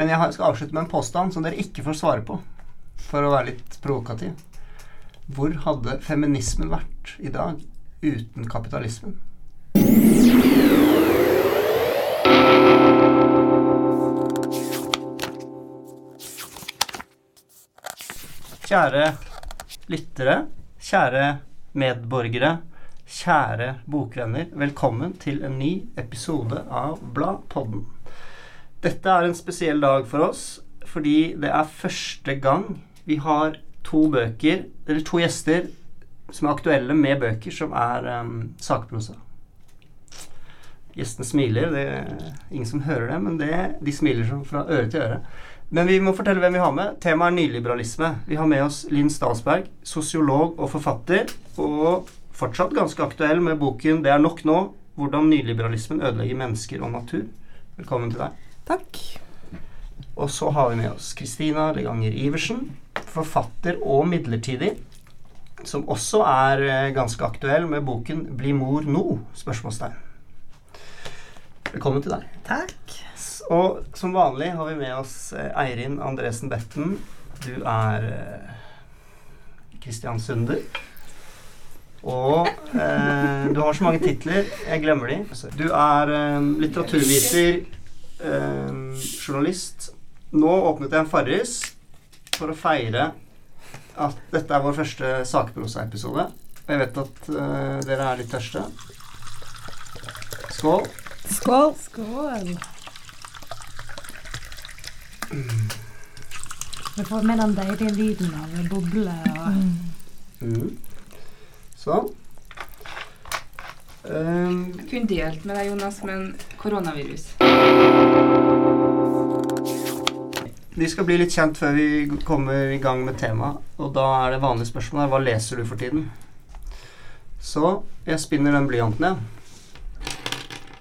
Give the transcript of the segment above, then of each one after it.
Men jeg skal avslutte med en påstand som dere ikke får svare på, for å være litt provokativ. Hvor hadde feminismen vært i dag uten kapitalismen? Kjære lyttere, kjære medborgere, kjære bokvenner. Velkommen til en ny episode av Bladpodden. Dette er en spesiell dag for oss fordi det er første gang vi har to bøker, eller to gjester, som er aktuelle med bøker som er um, sakprosa. Gjestene smiler. Det er ingen som hører det, men det, de smiler fra øre til øre. Men vi må fortelle hvem vi har med. Temaet er nyliberalisme. Vi har med oss Linn Stalsberg, sosiolog og forfatter, og fortsatt ganske aktuell med boken 'Det er nok nå'. Hvordan nyliberalismen ødelegger mennesker og natur. Velkommen til deg. Takk. Og så har vi med oss Kristina Leganger Iversen, forfatter og midlertidig, som også er eh, ganske aktuell med boken 'Bli mor nå?' spørsmålstegn. Velkommen til deg. Takk. Og som vanlig har vi med oss eh, Eirin Andresen Betten. Du er Kristian Kristiansunder. Og eh, du har så mange titler. Jeg glemmer de. Du er eh, litteraturviter, eh, journalist. Nå åpnet jeg en Farris for å feire at dette er vår første sakprosa-episode. Og jeg vet at eh, dere er litt tørste. Skål. Skål. Skål. Vi får med den deilige lyden av boble og Mm. Sånn. Um, Kunne delt med deg, Jonas, men koronavirus. vi skal bli litt kjent før vi kommer i gang med temaet. Og da er det vanlige spørsmålet hva leser du for tiden? Så jeg spinner den blyanten, jeg.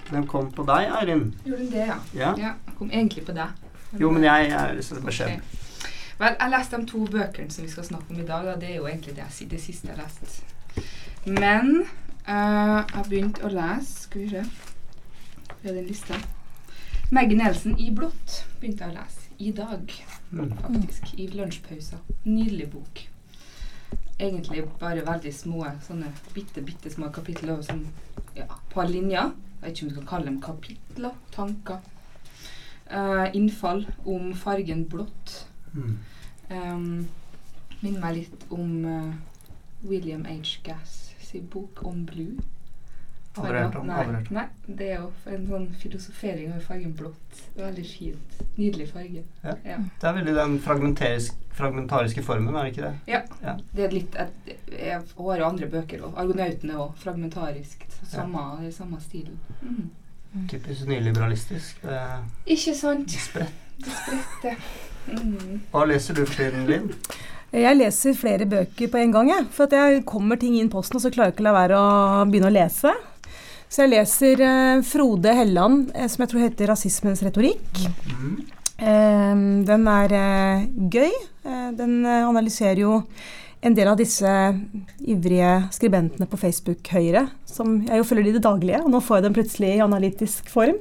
Den kom på deg, Eirin. Gjorde den det, ja? Ja. ja? den kom egentlig på deg. Jo, men jeg er så beskjeden. Okay. Vel, jeg leste de to bøkene som vi skal snakke om i dag. Da. Det er jo egentlig det, jeg det siste jeg har lest. Men eh, jeg har begynt å lese Skal vi se Vi har den lista? Maggie Nelson i blått begynte jeg å lese i dag, Mm. faktisk. I lunsjpausa. Nydelig bok. Egentlig bare veldig små, sånne bitte, bitte små kapitler og sånn, ja, par linjer. Jeg vet ikke om du kan kalle dem kapitler, tanker. Uh, innfall om fargen blått. Mm. Um, minner meg litt om uh, William H. Gass sin bok om blue. Aldri hørt om. Nei, nei, det er jo en sånn filosofering over fargen blått. Veldig fint. Nydelig farge. Ja. Ja. Det er veldig den fragmentariske formen, er det ikke det? Ja, Det er litt et, Jeg har jo andre bøker òg. 'Argonautene' òg. 'Fragmentarisk'. Samme, er samme stilen. Mm. Typisk nyliberalistisk. Det er Ikke sant? spredt. Det spredte. Mm. Hva leser du for tiden, Linn? Jeg leser flere bøker på en gang, jeg. For at jeg kommer ting inn posten, og så klarer jeg ikke la være å begynne å lese. Så jeg leser eh, Frode Helland, eh, som jeg tror heter 'Rasismens retorikk'. Mm. Eh, den er eh, gøy. Eh, den eh, analyserer jo en del av disse ivrige skribentene på Facebook Høyre, som jeg jo følger i det daglige, og nå får jeg dem plutselig i analytisk form.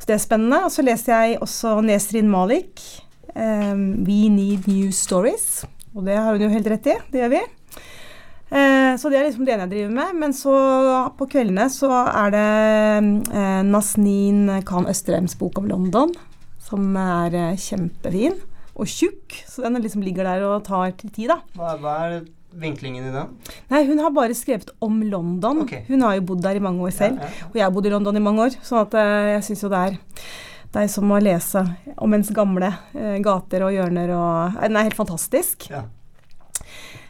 Så det er spennende. Og så leser jeg også Nesrin Malik, 'We Need New Stories'. Og det har hun jo helt rett i. Det gjør vi. Eh, så det er liksom det ene jeg driver med. Men så på kveldene så er det eh, Nasneen Khan Østrems bok om London, som er eh, kjempefin. Og tjukk, så den liksom ligger der og tar til tid, da. Hva, hva er vinklingen i den? Nei, hun har bare skrevet om London. Okay. Hun har jo bodd der i mange år selv. Ja, ja. Og jeg har bodd i London i mange år, sånn at eh, jeg syns jo det er det er som å lese om ens gamle eh, gater og hjørner og eh, Den er helt fantastisk. Ja.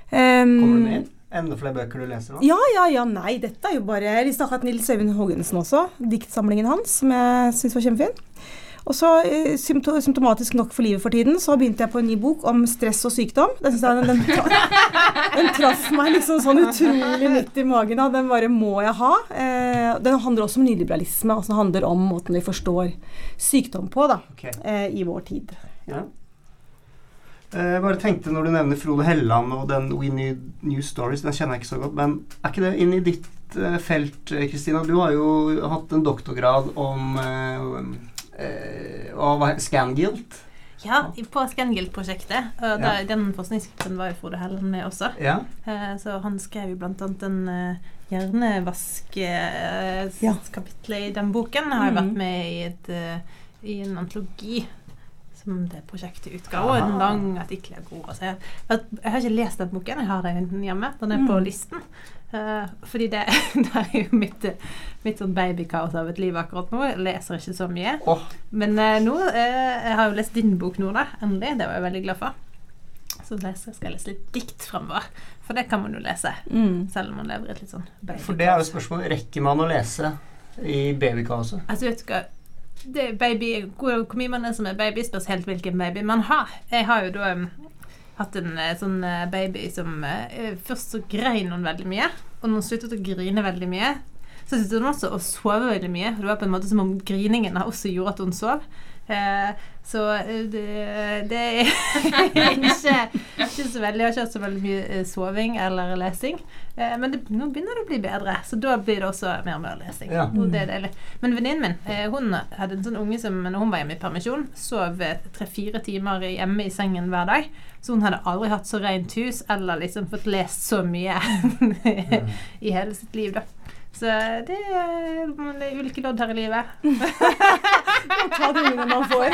Um, Kommer du med inn? Enda flere bøker du leser nå? Ja, ja, ja. Nei, dette er jo bare Jeg leste akkurat Nils Øyvind Haagensen også. Diktsamlingen hans, som jeg syns var kjempefin. Og så, eh, symptomatisk nok for livet for tiden, så begynte jeg på en ny bok om stress og sykdom. Den, den, den, den traff meg liksom sånn utrolig midt i magen. Da. Den bare må jeg ha. Eh, den handler også om nyliberalisme. Altså den handler om måten vi forstår sykdom på da, okay. eh, i vår tid. Ja. Jeg bare tenkte når du nevner Frode Helland og den We Need New Stories, den kjenner jeg ikke så godt, men er ikke det inn i ditt felt, Kristina? Du har jo hatt en doktorgrad om eh, eh, hva- Scanguilt. Ja, på Scangild-prosjektet. Og da, Ja. Den forskningsgruppen var jo Frode Helland med også. Ja. Eh, Så han skrev jo blant annet en uh, Ja. hjernevask-kapittel i den boken. Har jo vært med i, et, eh, i en antologi som det prosjektet utga, og en lang artikkel er god jeg, har ikke lest den boken, jeg har den hjemme. Den er på Mhm. listen. Eh, fordi det, det er jo mitt, mitt sånn babykaos av et liv akkurat nå. Jeg leser ikke så mye. Oh. Men uh, nå uh, Jeg har jo lest din bok nå, da. Endelig. Det var jeg veldig glad for. Så leser, skal jeg lese litt dikt fremover. For det kan man jo lese. Mm. Selv om man lever i et litt sånn babykaos. for det er jo spørsmålet. Rekker man å lese i babykaoset? Altså, vet du hva det baby, hvor, hvor mye man er som er baby, spørs helt hvilken baby man har. Jeg har jo da um, hatt en eh, sånn eh, baby som eh, Først så grein hun veldig mye, og når hun sluttet å grine veldig mye, så sluttet hun også å sove veldig mye. Det var på en måte som om griningen også gjorde at hun sov. Eh, så eh, det, det er ikke, ikke så veldig Jeg har ikke hatt så veldig mye eh, soving eller lesing. Eh, men det, nå begynner det å bli bedre, så da blir det også mer og mer lesing. Ja. Og det er deilig. Men venninnen min eh, hun hadde en sånn unge som når hun var hjemme i permisjon, sov tre-fire timer hjemme i sengen hver dag. Så hun hadde aldri hatt så rent hus eller liksom fått lest så mye i hele sitt liv, da. Så det er, det er ulike lodd her i livet. Ta det ungene man får.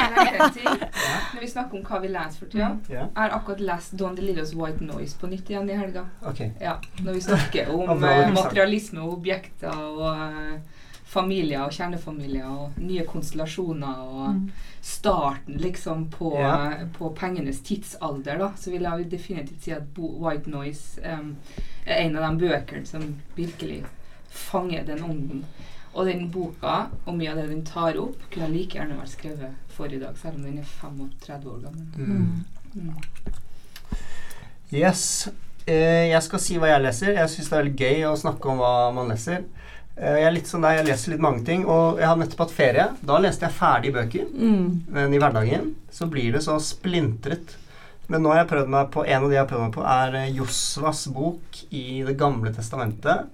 Når vi snakker om hva vi leser for tida. Jeg har akkurat lest Don DeLillos White Noise på nytt igjen i helga. Okay. Ja, når vi snakker om eh, er materialisme og objekter og eh, familier og kjernefamilier og nye konstellasjoner og starten liksom på, Ja. på pengenes tidsalder, da, så vil jeg definitivt si at Bo White Noise um, er en av de bøkene som virkelig fanger den ånden. Og den boka, og mye av det den tar opp, kunne like gjerne vært skrevet for i dag, selv om den er 35 år gammel. Mm. Mm. Yes. Eh, jeg skal si hva jeg leser. Jeg syns det er veldig gøy å snakke om hva man leser. Eh, jeg er litt sånn der, jeg leser litt mange ting, og jeg har nettopp hatt ferie. Da leste jeg ferdig bøker. Mm. Men i hverdagen så blir det så splintret. Men nå har jeg prøvd meg på en av de jeg har prøvd meg på, er eh, Josvas bok i Det gamle testamentet.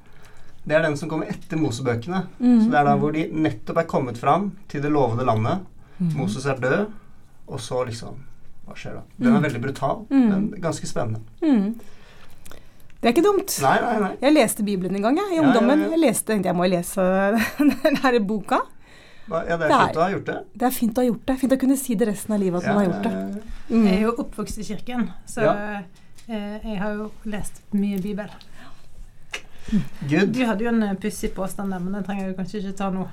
Det er den som kommer etter Mosebøkene. Mm. Så det er da hvor de nettopp er kommet fram til det lovede landet. Mm. Moses er død, og så liksom Hva skjer da? Den er Mm. veldig brutal, Mm. men ganske spennende. Mm. Det er ikke dumt. Nei, nei, nei. Jeg leste Bibelen en gang jeg, i Ja, ja, ungdommen. ja. Jeg leste, jeg må lese den her boka. Ja, det er Det er- fint å ha gjort det. Det er fint å ha gjort det. Fint å kunne si det resten av livet at Ja, man har gjort det. ja, ja. Mm. Jeg er jo oppvokst i kirken, så Ja. eh, jeg har jo lest mye Bibel. Good. Du hadde jo en eh, pussig påstand der, men den trenger vi kanskje ikke ta nå.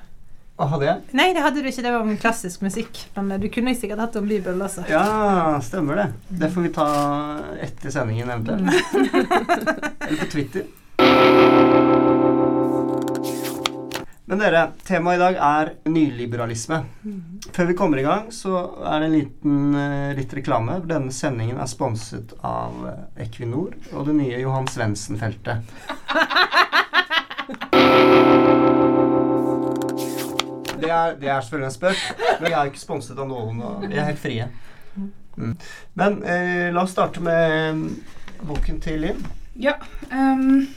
Hva hadde jeg? Nei, det hadde du ikke. Det var om klassisk musikk. Men eh, du kunne sikkert hatt det om Bibelen også. Ja, stemmer det. Det får vi ta etter sendingen eventuelt. Eller på Twitter. Men dere, temaet i dag er nyliberalisme. Før vi kommer i gang, så er det en liten eh, litt reklame. Denne sendingen er sponset av eh, Equinor og det nye Johan Svendsen-feltet. Det er, det er selvfølgelig en spøk, men jeg er ikke sponset av noen. Og vi er helt frie. Mm. Men eh, la oss starte med mm, boken til Linn. Ja. Um,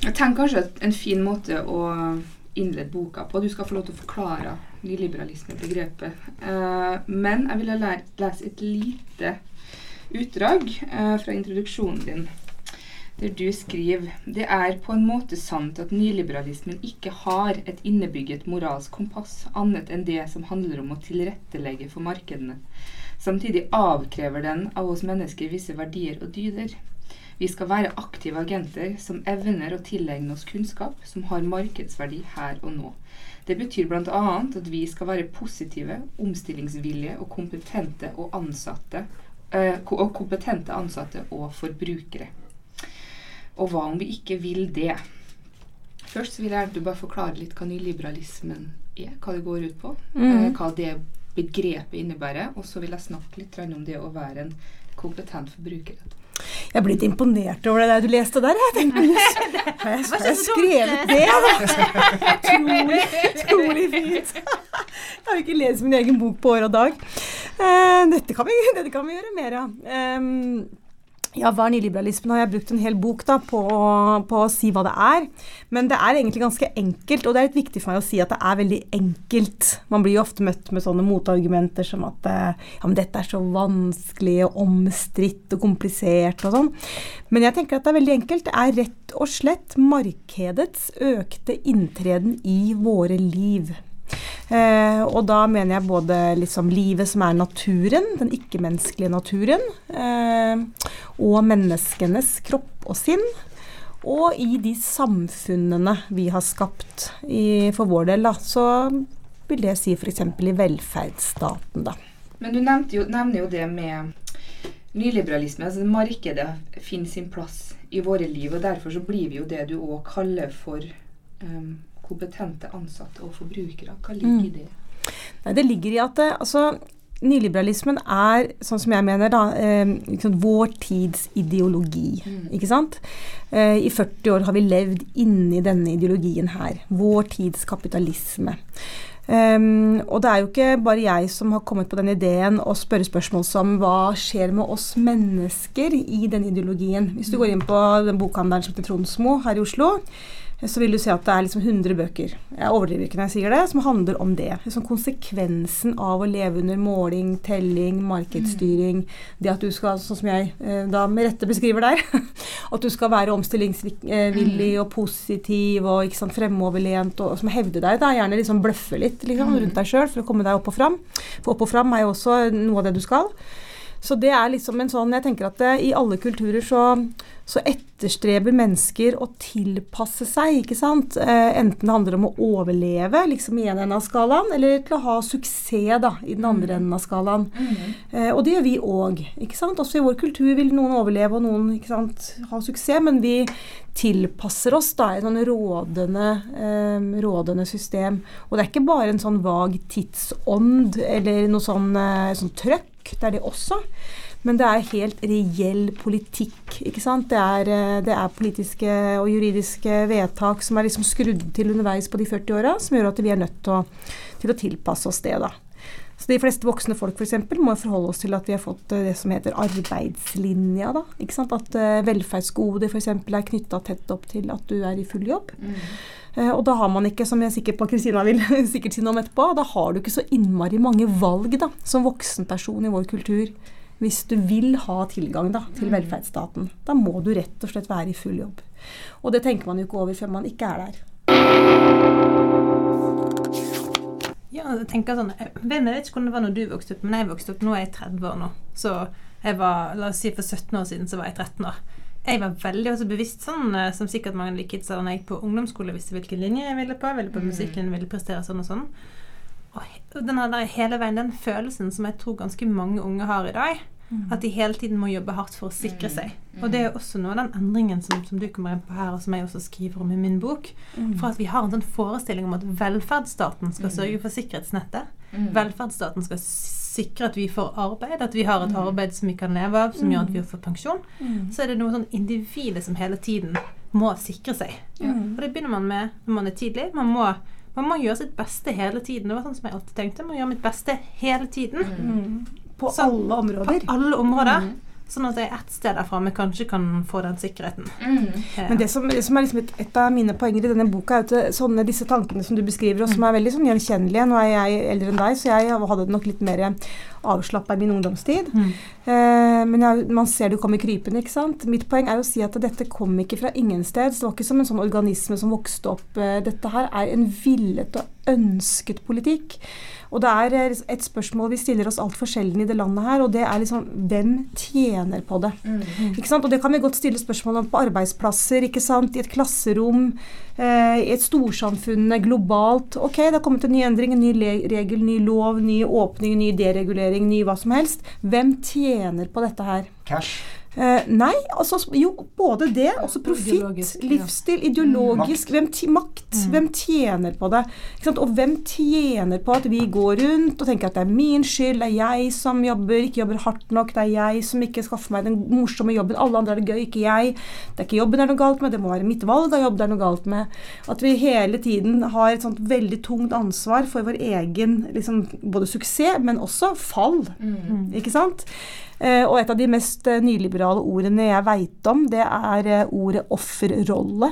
jeg tenker kanskje at en fin måte å innlede boka på Du skal få lov til å forklare nyliberalisme-begrepet. Eh, men jeg ville lese et lite utdrag uh, fra introduksjonen din. Der du skriver Det er på en måte sant at nyliberalismen ikke har et innebygget moralsk kompass annet enn det som handler om å tilrettelegge for markedene. Samtidig avkrever den av oss mennesker visse verdier og dyder. Vi skal være aktive agenter som evner å tilegne oss kunnskap som har markedsverdi her og nå. Det betyr bl.a. at vi skal være positive, omstillingsvillige og kompetente og ansatte eh, og kompetente ansatte og forbrukere. Og hva om vi ikke vil det? Først vil jeg bare forklare litt hva nyliberalismen er, hva det går ut på, eh, Mm. hva det begrepet innebærer, og så vil jeg snakke litt om det å være en kompetent forbruker. Jeg er blitt imponert over det der du leste der. Jeg tenkte, har jeg, har jeg skrevet det? da? Utrolig, utrolig fint. Jeg har ikke lest min egen bok på år og dag. Eh, dette, kan vi, dette kan vi gjøre mer av. Em, ja, hva er nyliberalisme? Nå har jeg brukt en hel bok da, på, på, å si hva det er. Men det er egentlig ganske enkelt, og det er litt viktig for meg å si at det er veldig enkelt. Man blir jo ofte møtt med sånne motargumenter som at eh, ja, men dette er så vanskelig og omstridt og komplisert og sånn. Men jeg tenker at det er veldig enkelt. Det er rett og slett markedets økte inntreden i våre liv. Eh, og da mener jeg både liksom livet som er naturen, den ikke-menneskelige naturen, eh, og menneskenes kropp og sinn. Og i de samfunnene vi har skapt i, for vår del, da, så vil det si f.eks. i velferdsstaten, da. Men du jo, nevner jo det med nyliberalisme. altså Markedet finner sin plass i våre liv, og derfor så blir vi jo det du òg kaller for um, kompetente ansatte og forbrukere? Hva ligger i mm. det? Nei, det ligger i at altså, Nyliberalismen er, sånn som jeg mener, da, eh, liksom vår tids ideologi. Mm. Ikke sant? Eh, I 40 år har vi levd inni denne ideologien her. Vår tids kapitalisme. Um, og det er jo ikke bare jeg som har kommet på den ideen å spørre spørsmål som hva skjer med oss mennesker i den ideologien. Hvis du går inn på den bokhandelen som heter Tronsmo her i Oslo, så vil du se at det er liksom 100 bøker jeg overdriver ikke når jeg sier det, som handler om det. Liksom konsekvensen av å leve under måling, telling, markedsstyring. Mm. Det at du skal, sånn som jeg eh, da med rette beskriver der, at du skal være omstillingsvillig mm. og positiv og ikke sant, fremoverlent og som hevder deg. da, Gjerne liksom bløffe litt liksom, rundt deg sjøl for å komme deg opp og fram. For opp og fram er jo også noe av det du skal. Så det er liksom en sånn Jeg tenker at det, i alle kulturer så så etterstreber mennesker å tilpasse seg, ikke sant. Eh, enten det handler om å overleve liksom i en ende av skalaen, eller til å ha suksess da, i den andre mm. enden av skalaen. Mm. Eh, og det gjør vi òg. Også i vår kultur vil noen overleve og noen ikke sant, ha suksess, men vi tilpasser oss da i sånn rådende, eh, rådende system. Og det er ikke bare en sånn vag tidsånd eller noe sånn, eh, sånn trøkk. Det er det også. Men det er helt reell politikk. ikke sant? Det er, eh, det er politiske og juridiske vedtak som er liksom skrudd til underveis på de 40 åra, som gjør at vi er nødt til å, til å tilpasse oss det. da. Så De fleste voksne folk for eksempel, må forholde oss til at vi har fått eh, det som heter arbeidslinja. da, ikke sant? At uh, velferdsgoder f.eks. er knytta tett opp til at du er i full jobb. Mm. Og da har man ikke, som jeg er sikker på Kristina vil sikkert si noe om etterpå, da har du ikke så innmari mange valg da, som voksenperson i vår kultur hvis du vil ha tilgang da, til mm. velferdsstaten. Da må du rett og slett være i full jobb. Og det tenker man jo ikke over før man ikke er der. Ja, jeg tenker sånn, jeg vet ikke hvordan det var når du vokste opp, men jeg vokste opp, nå er jeg 30 år nå. Så jeg var, la oss si for 17 år siden så var jeg 13 år. Jeg var veldig også bevisst sånn, eh, som sikkert mange kids da jeg gikk på ungdomsskole, visste hvilken linje jeg ville på. ville på mm. musikklinjen, ville prestere sånn og sånn. Og denne der hele veien, den følelsen som jeg tror ganske mange unge har i dag, mm. at de hele tiden må jobbe hardt for å sikre mm. seg. Mm. Og det er også noe av den endringen som, som, du kommer inn på her, og som jeg også skriver om i min bok. Mm. For at vi har en sånn forestilling om at velferdsstaten skal mm. sørge for sikkerhetsnettet. Mm. Velferdsstaten skal sikre at vi får arbeid, at vi har et arbeid som vi kan leve av, som gjør at vi får pensjon. Så er det noe sånn individet som hele tiden må sikre seg. Og det begynner man med når man er tidlig. Man må man må gjøre sitt beste hele tiden. Det var sånn som jeg alltid tenkte. Man må gjøre mitt beste hele tiden. Mm. På så, alle områder. På alle områder. Mm. Sånn at jeg ett sted derfra vi kanskje kan få den sikkerheten. Mm. Men det som, det som er liksom et, et, av mine poenger i denne boka, er at sånne disse tankene som du beskriver, og som er veldig sånn gjenkjennelige Nå er jeg eldre enn deg, så jeg hadde nok litt mer avslappa i min ungdomstid. Mm. Eh, men jeg, man ser det kommer krypende, ikke sant. Mitt poeng er å si at dette kom ikke fra ingensted. Det var ikke som en sånn organisme som vokste opp. Eh, dette her er en villet og ønsket politikk. Og det er eh, et spørsmål vi stiller oss altfor sjelden i det landet her, og det er liksom hvem tjener på det? Mm. Ikke sant? Og det kan vi godt stille spørsmål om på arbeidsplasser, ikke sant? i et klasserom, eh, i et storsamfunn globalt. Ok, det har kommet en ny endring, en ny regel, ny lov, ny åpning, ny deregulering, ny hva som helst. Hvem tjener på dette her? Cash. Eh, nei, altså jo, både det, også profitt, livsstil, ideologisk Hvem Makt. Mm. Hvem tjener på det? Og hvem tjener på at vi går rundt og tenker at det er min skyld, det er jeg som jobber, ikke jobber hardt nok, det er jeg som ikke skaffer meg den morsomme jobben, alle andre har det gøy, ikke jeg. Det er ikke jobben det er noe galt med, det må være mitt valg av jobb det er noe galt med. At vi hele tiden har et sånt veldig tungt ansvar for vår egen liksom, både suksess, men også fall. Mm. Ikke sant? Eh, og et av de mest eh, nyliberale ordene jeg veit om, det er eh, ordet offerrolle.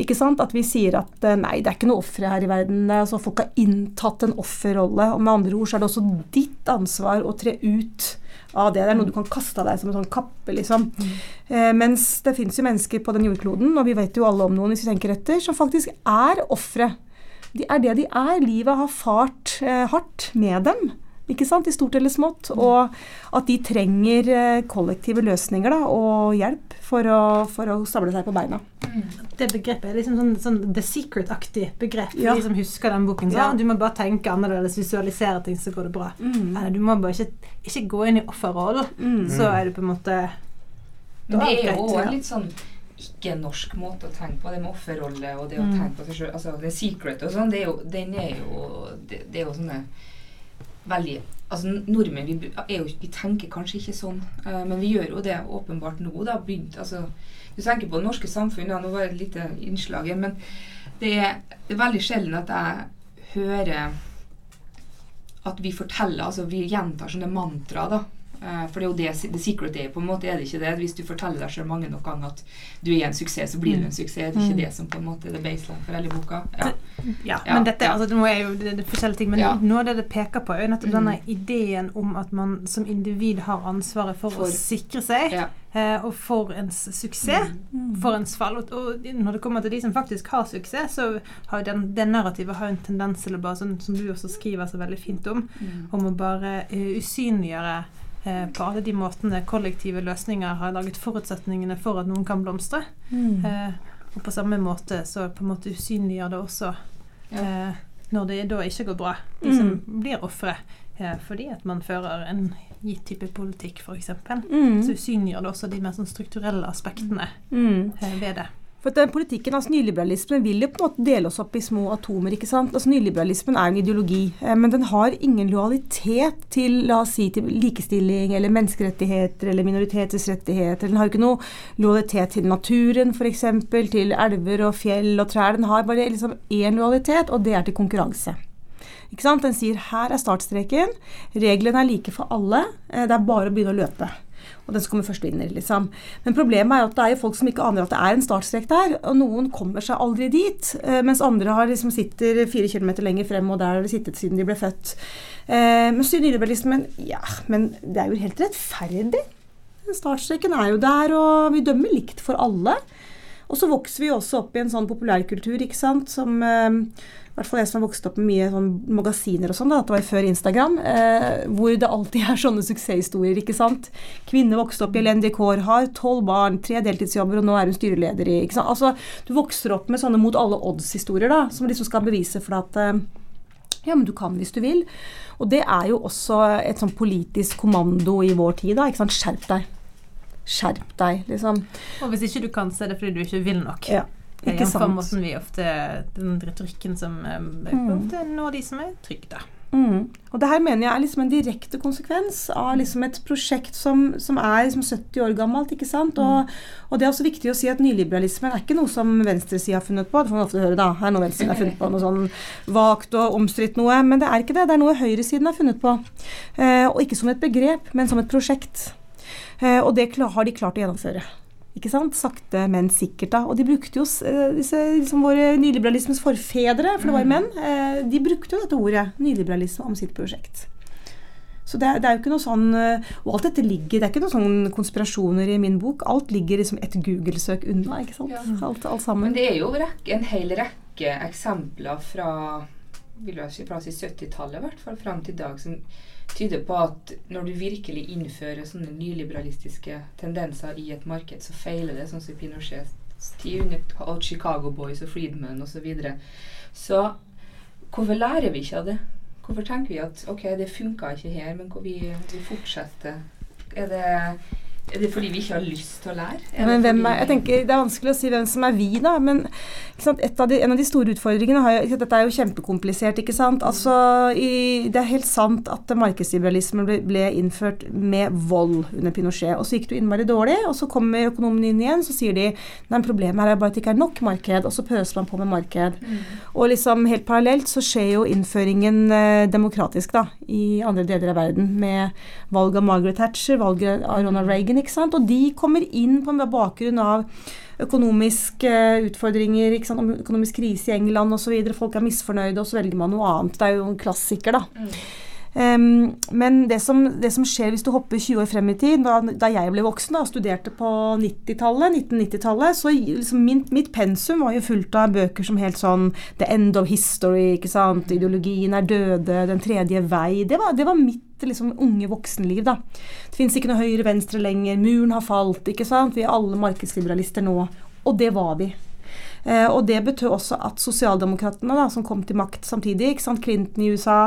Ikke sant? At vi sier at nei, det er ikke noe ofre her i verden. er Altså, folk har inntatt en offerrolle. Og med andre ord så er det også ditt ansvar å tre ut av det. Det er noe du kan kaste av deg som en sånn kappe, liksom. Eh, mens det fins jo mennesker på den jordkloden, og vi vet jo alle om noen hvis vi tenker etter, som faktisk er ofre. De er det de er. Livet har fart eh, hardt med dem. Ikke sant, I stort eller smått. Og at de trenger eh, kollektive løsninger da, og hjelp for å, for å stable seg på beina. Det begrepet er liksom sånn, sånn The Secret-aktig begrep. For Ja. de som husker den boken. Så, Ja. «Ah, Du må bare tenke annerledes, visualisere ting, så går det bra. Eller du må bare ikke, ikke gå inn i offerrollen. Mm. Så er du på en måte Men Da det er jo ja. litt sånn ikke-norsk måte å tenke på, det med offerrolle og det å Mm. tenke på seg sjøl. Altså, The Secret og sånn, det er jo, den er jo det, det er jo sånne veldig Altså, nordmenn vi, jo, vi tenker kanskje ikke sånn, uh, men vi gjør jo det åpenbart nå. da, begynt, altså, Du tenker på det norske samfunnet, nå var det et lite innslag men det er, det er veldig sjelden at jeg hører at vi forteller, altså vi gjentar sånne mantra, da. Eh, For det er jo det The Secret er, på en måte er det ikke det. Hvis du forteller deg selv mange nok ganger at du er en suksess, så blir du en suksess. Det er ikke det som på en måte er det baseline for hele boka. Ja. Ja, Ja, men dette ja. altså, nå er jo det, det forskjellige ting. Men Ja. noe av det det peker på, er nettopp Mm. denne ideen om at man som individ har ansvaret for, For- å sikre seg, eh, og for ens suksess. Mm. For ens fall. Og, og når det kommer til de som faktisk har suksess, så har den, det narrativet har en tendens til å bare, sånn, som du også skriver så veldig fint om, Mm. om å bare uh, usynliggjøre på alle de måtene kollektive løsninger har laget forutsetningene for at noen kan blomstre. Mm. Eh, og på samme måte så på en måte usynliggjør det også eh, når det da ikke går bra. De som blir ofre eh, fordi at man fører en gitt type politikk, f.eks. Mm. Så usynliggjør det også de mer sånn strukturelle aspektene Mm. eh, ved det. For den politikken, altså Nyliberalismen vil jo på en måte dele oss opp i små atomer. ikke sant? Altså Nyliberalismen er en ideologi, eh, men den har ingen lojalitet til la oss si, til likestilling eller menneskerettigheter eller minoriteters rettigheter. Den har jo ikke noe lojalitet til naturen, f.eks., til elver og fjell og trær. Den har bare liksom én lojalitet, og det er til konkurranse. Ikke sant? Den sier her er startstreken, reglene er like for alle, eh, det er bare å begynne å løpe. Og den som kommer først vinner, liksom. Men problemet er jo at det er jo folk som ikke aner at det er en startstrek der, og noen kommer seg aldri dit, eh, mens andre har liksom sitter fire kilometer lenger frem, og der har de sittet siden de ble født. Men men nyliberalismen, ja, men det er jo helt rettferdig. Startstreken er jo der, og vi dømmer likt for alle. Og så vokser vi også opp i en sånn populærkultur, ikke sant, som eh, hvert fall jeg som har vokst opp med mye sånn magasiner og sånn, da, det var før Instagram, eh, hvor det alltid er sånne suksesshistorier, ikke sant. Kvinne vokste opp i elendige kår, har tolv barn, tre deltidsjobber, og nå er hun styreleder i ikke sant? Altså, Du vokser opp med sånne mot alle odds-historier, da, som liksom skal bevise for at eh, ja, men du kan hvis du vil. Og det er jo også et sånn politisk kommando i vår tid, da. ikke sant. Skjerp deg. Skjerp deg, liksom. Og hvis ikke du kan, så er det fordi du ikke vil nok. Ja, Ikke Jf. sant. måten vi ofte Den retorikken som eh, Mm. ofte når de som er trygge, da. Mm. Og det her mener jeg er liksom en direkte konsekvens av liksom et prosjekt som, som er liksom 70 år gammelt. ikke sant? Og, og det er også viktig å si at nyliberalismen er ikke noe som venstresida har funnet på. Det får man ofte høre, da. Her er noe venstresiden har funnet på, noe sånn vagt og omstridt noe. Men det er ikke det. Det er noe høyresiden har funnet på. Eh, og ikke som et begrep, men som et prosjekt. Eh, og det har de klart å gjennomføre. Ikke sant? Sakte, men sikkert. da. Og de brukte jo eh, disse liksom våre nyliberalismens forfedre, for det var jo menn, eh, de brukte jo dette ordet, nyliberalisme, om sitt prosjekt. Så det er, det er jo ikke noe sånn eh, Og alt dette ligger Det er ikke noen sånn konspirasjoner i min bok. Alt ligger liksom et Google-søk unna, ikke sant. Ja. Alt, alt Men det er jo en hel rekke eksempler fra vil jeg si, fra 70-tallet i hvert fall fram til i dag som tyder på at når du virkelig innfører sånne nyliberalistiske tendenser i et marked, så feiler det, sånn som Pinochets tid under Chicago Boys og Friedman osv. Så, videre. så hvorfor lærer vi ikke av det? Hvorfor tenker vi at ok, det funka ikke her, men vi, vi fortsetter? Er det Er det fordi vi ikke har lyst til å lære? Er Men hvem er, jeg tenker Det er vanskelig å si hvem som er vi, da. Men av de, en av de store utfordringene har jo, Dette er jo kjempekomplisert. ikke sant? Altså, i, Det er helt sant at markedsliberalismen ble, ble innført med vold under Pinochet. Og så gikk det jo innmari dårlig, og så kommer økonomene inn igjen, så sier de nei, problemet her er bare at det ikke er nok marked, og så pøser man på med marked. Og liksom helt parallelt så skjer jo innføringen eh, demokratisk da, i andre deler av verden, med valg av Margaret Thatcher, valget av Ronald Reagan, ikke sant. Og de kommer inn på bakgrunn av økonomiske utfordringer, ikke sant? om økonomisk krise i England osv. Folk er misfornøyde, og så velger man noe annet. Det er jo en klassiker, da. Mm. Em, men det som, det som skjer hvis du hopper 20 år frem i tid, da, da jeg ble voksen da, og studerte på 90-tallet, 1990-tallet, så liksom min, mitt pensum var jo fullt av bøker som helt sånn The End of History, ikke sant, Ideologien er døde, Den tredje vei. Det var, det var mitt liksom, unge voksenliv, da. Det fins ikke noe høyre-venstre lenger, muren har falt, ikke sant. Vi er alle markedsliberalister nå. Og det var vi. Eh, og det betød også at sosialdemokratene, da, som kom til makt samtidig, ikke sant? Clinton i USA,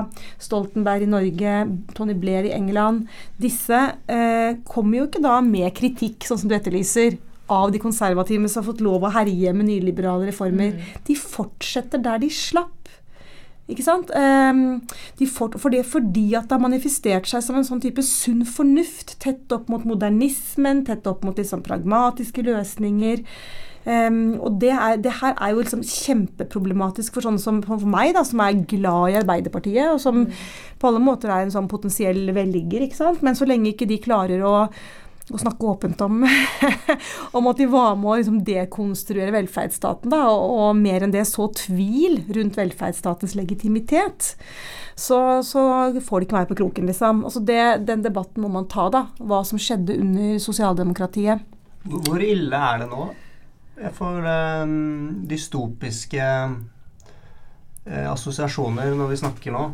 Stoltenberg i Norge, Tony Blair i England Disse eh, kommer jo ikke da med kritikk, sånn som du etterlyser, av de konservative som har fått lov å herje med nyliberale reformer. De fortsetter der de slapp. Ikke sant? Ehm, de for, for det, fordi at det har manifestert seg som en sånn type sunn fornuft, tett opp mot modernismen, tett opp mot liksom pragmatiske løsninger. Ehm, og det, er, det her er jo liksom kjempeproblematisk for sånne som for meg, da, som er glad i Arbeiderpartiet, og som på alle måter er en sånn potensiell velligger. ikke sant? Men så lenge ikke de klarer å å snakke åpent om, om at de var med å liksom dekonstruere velferdsstaten, da, og, og, mer enn det så tvil rundt velferdsstatens legitimitet, så, så får de ikke meg på kroken, liksom. Altså det, den debatten må man ta, da. Hva som skjedde under sosialdemokratiet. Hvor ille er det nå? Får eh, dystopiske eh, assosiasjoner når vi snakker nå.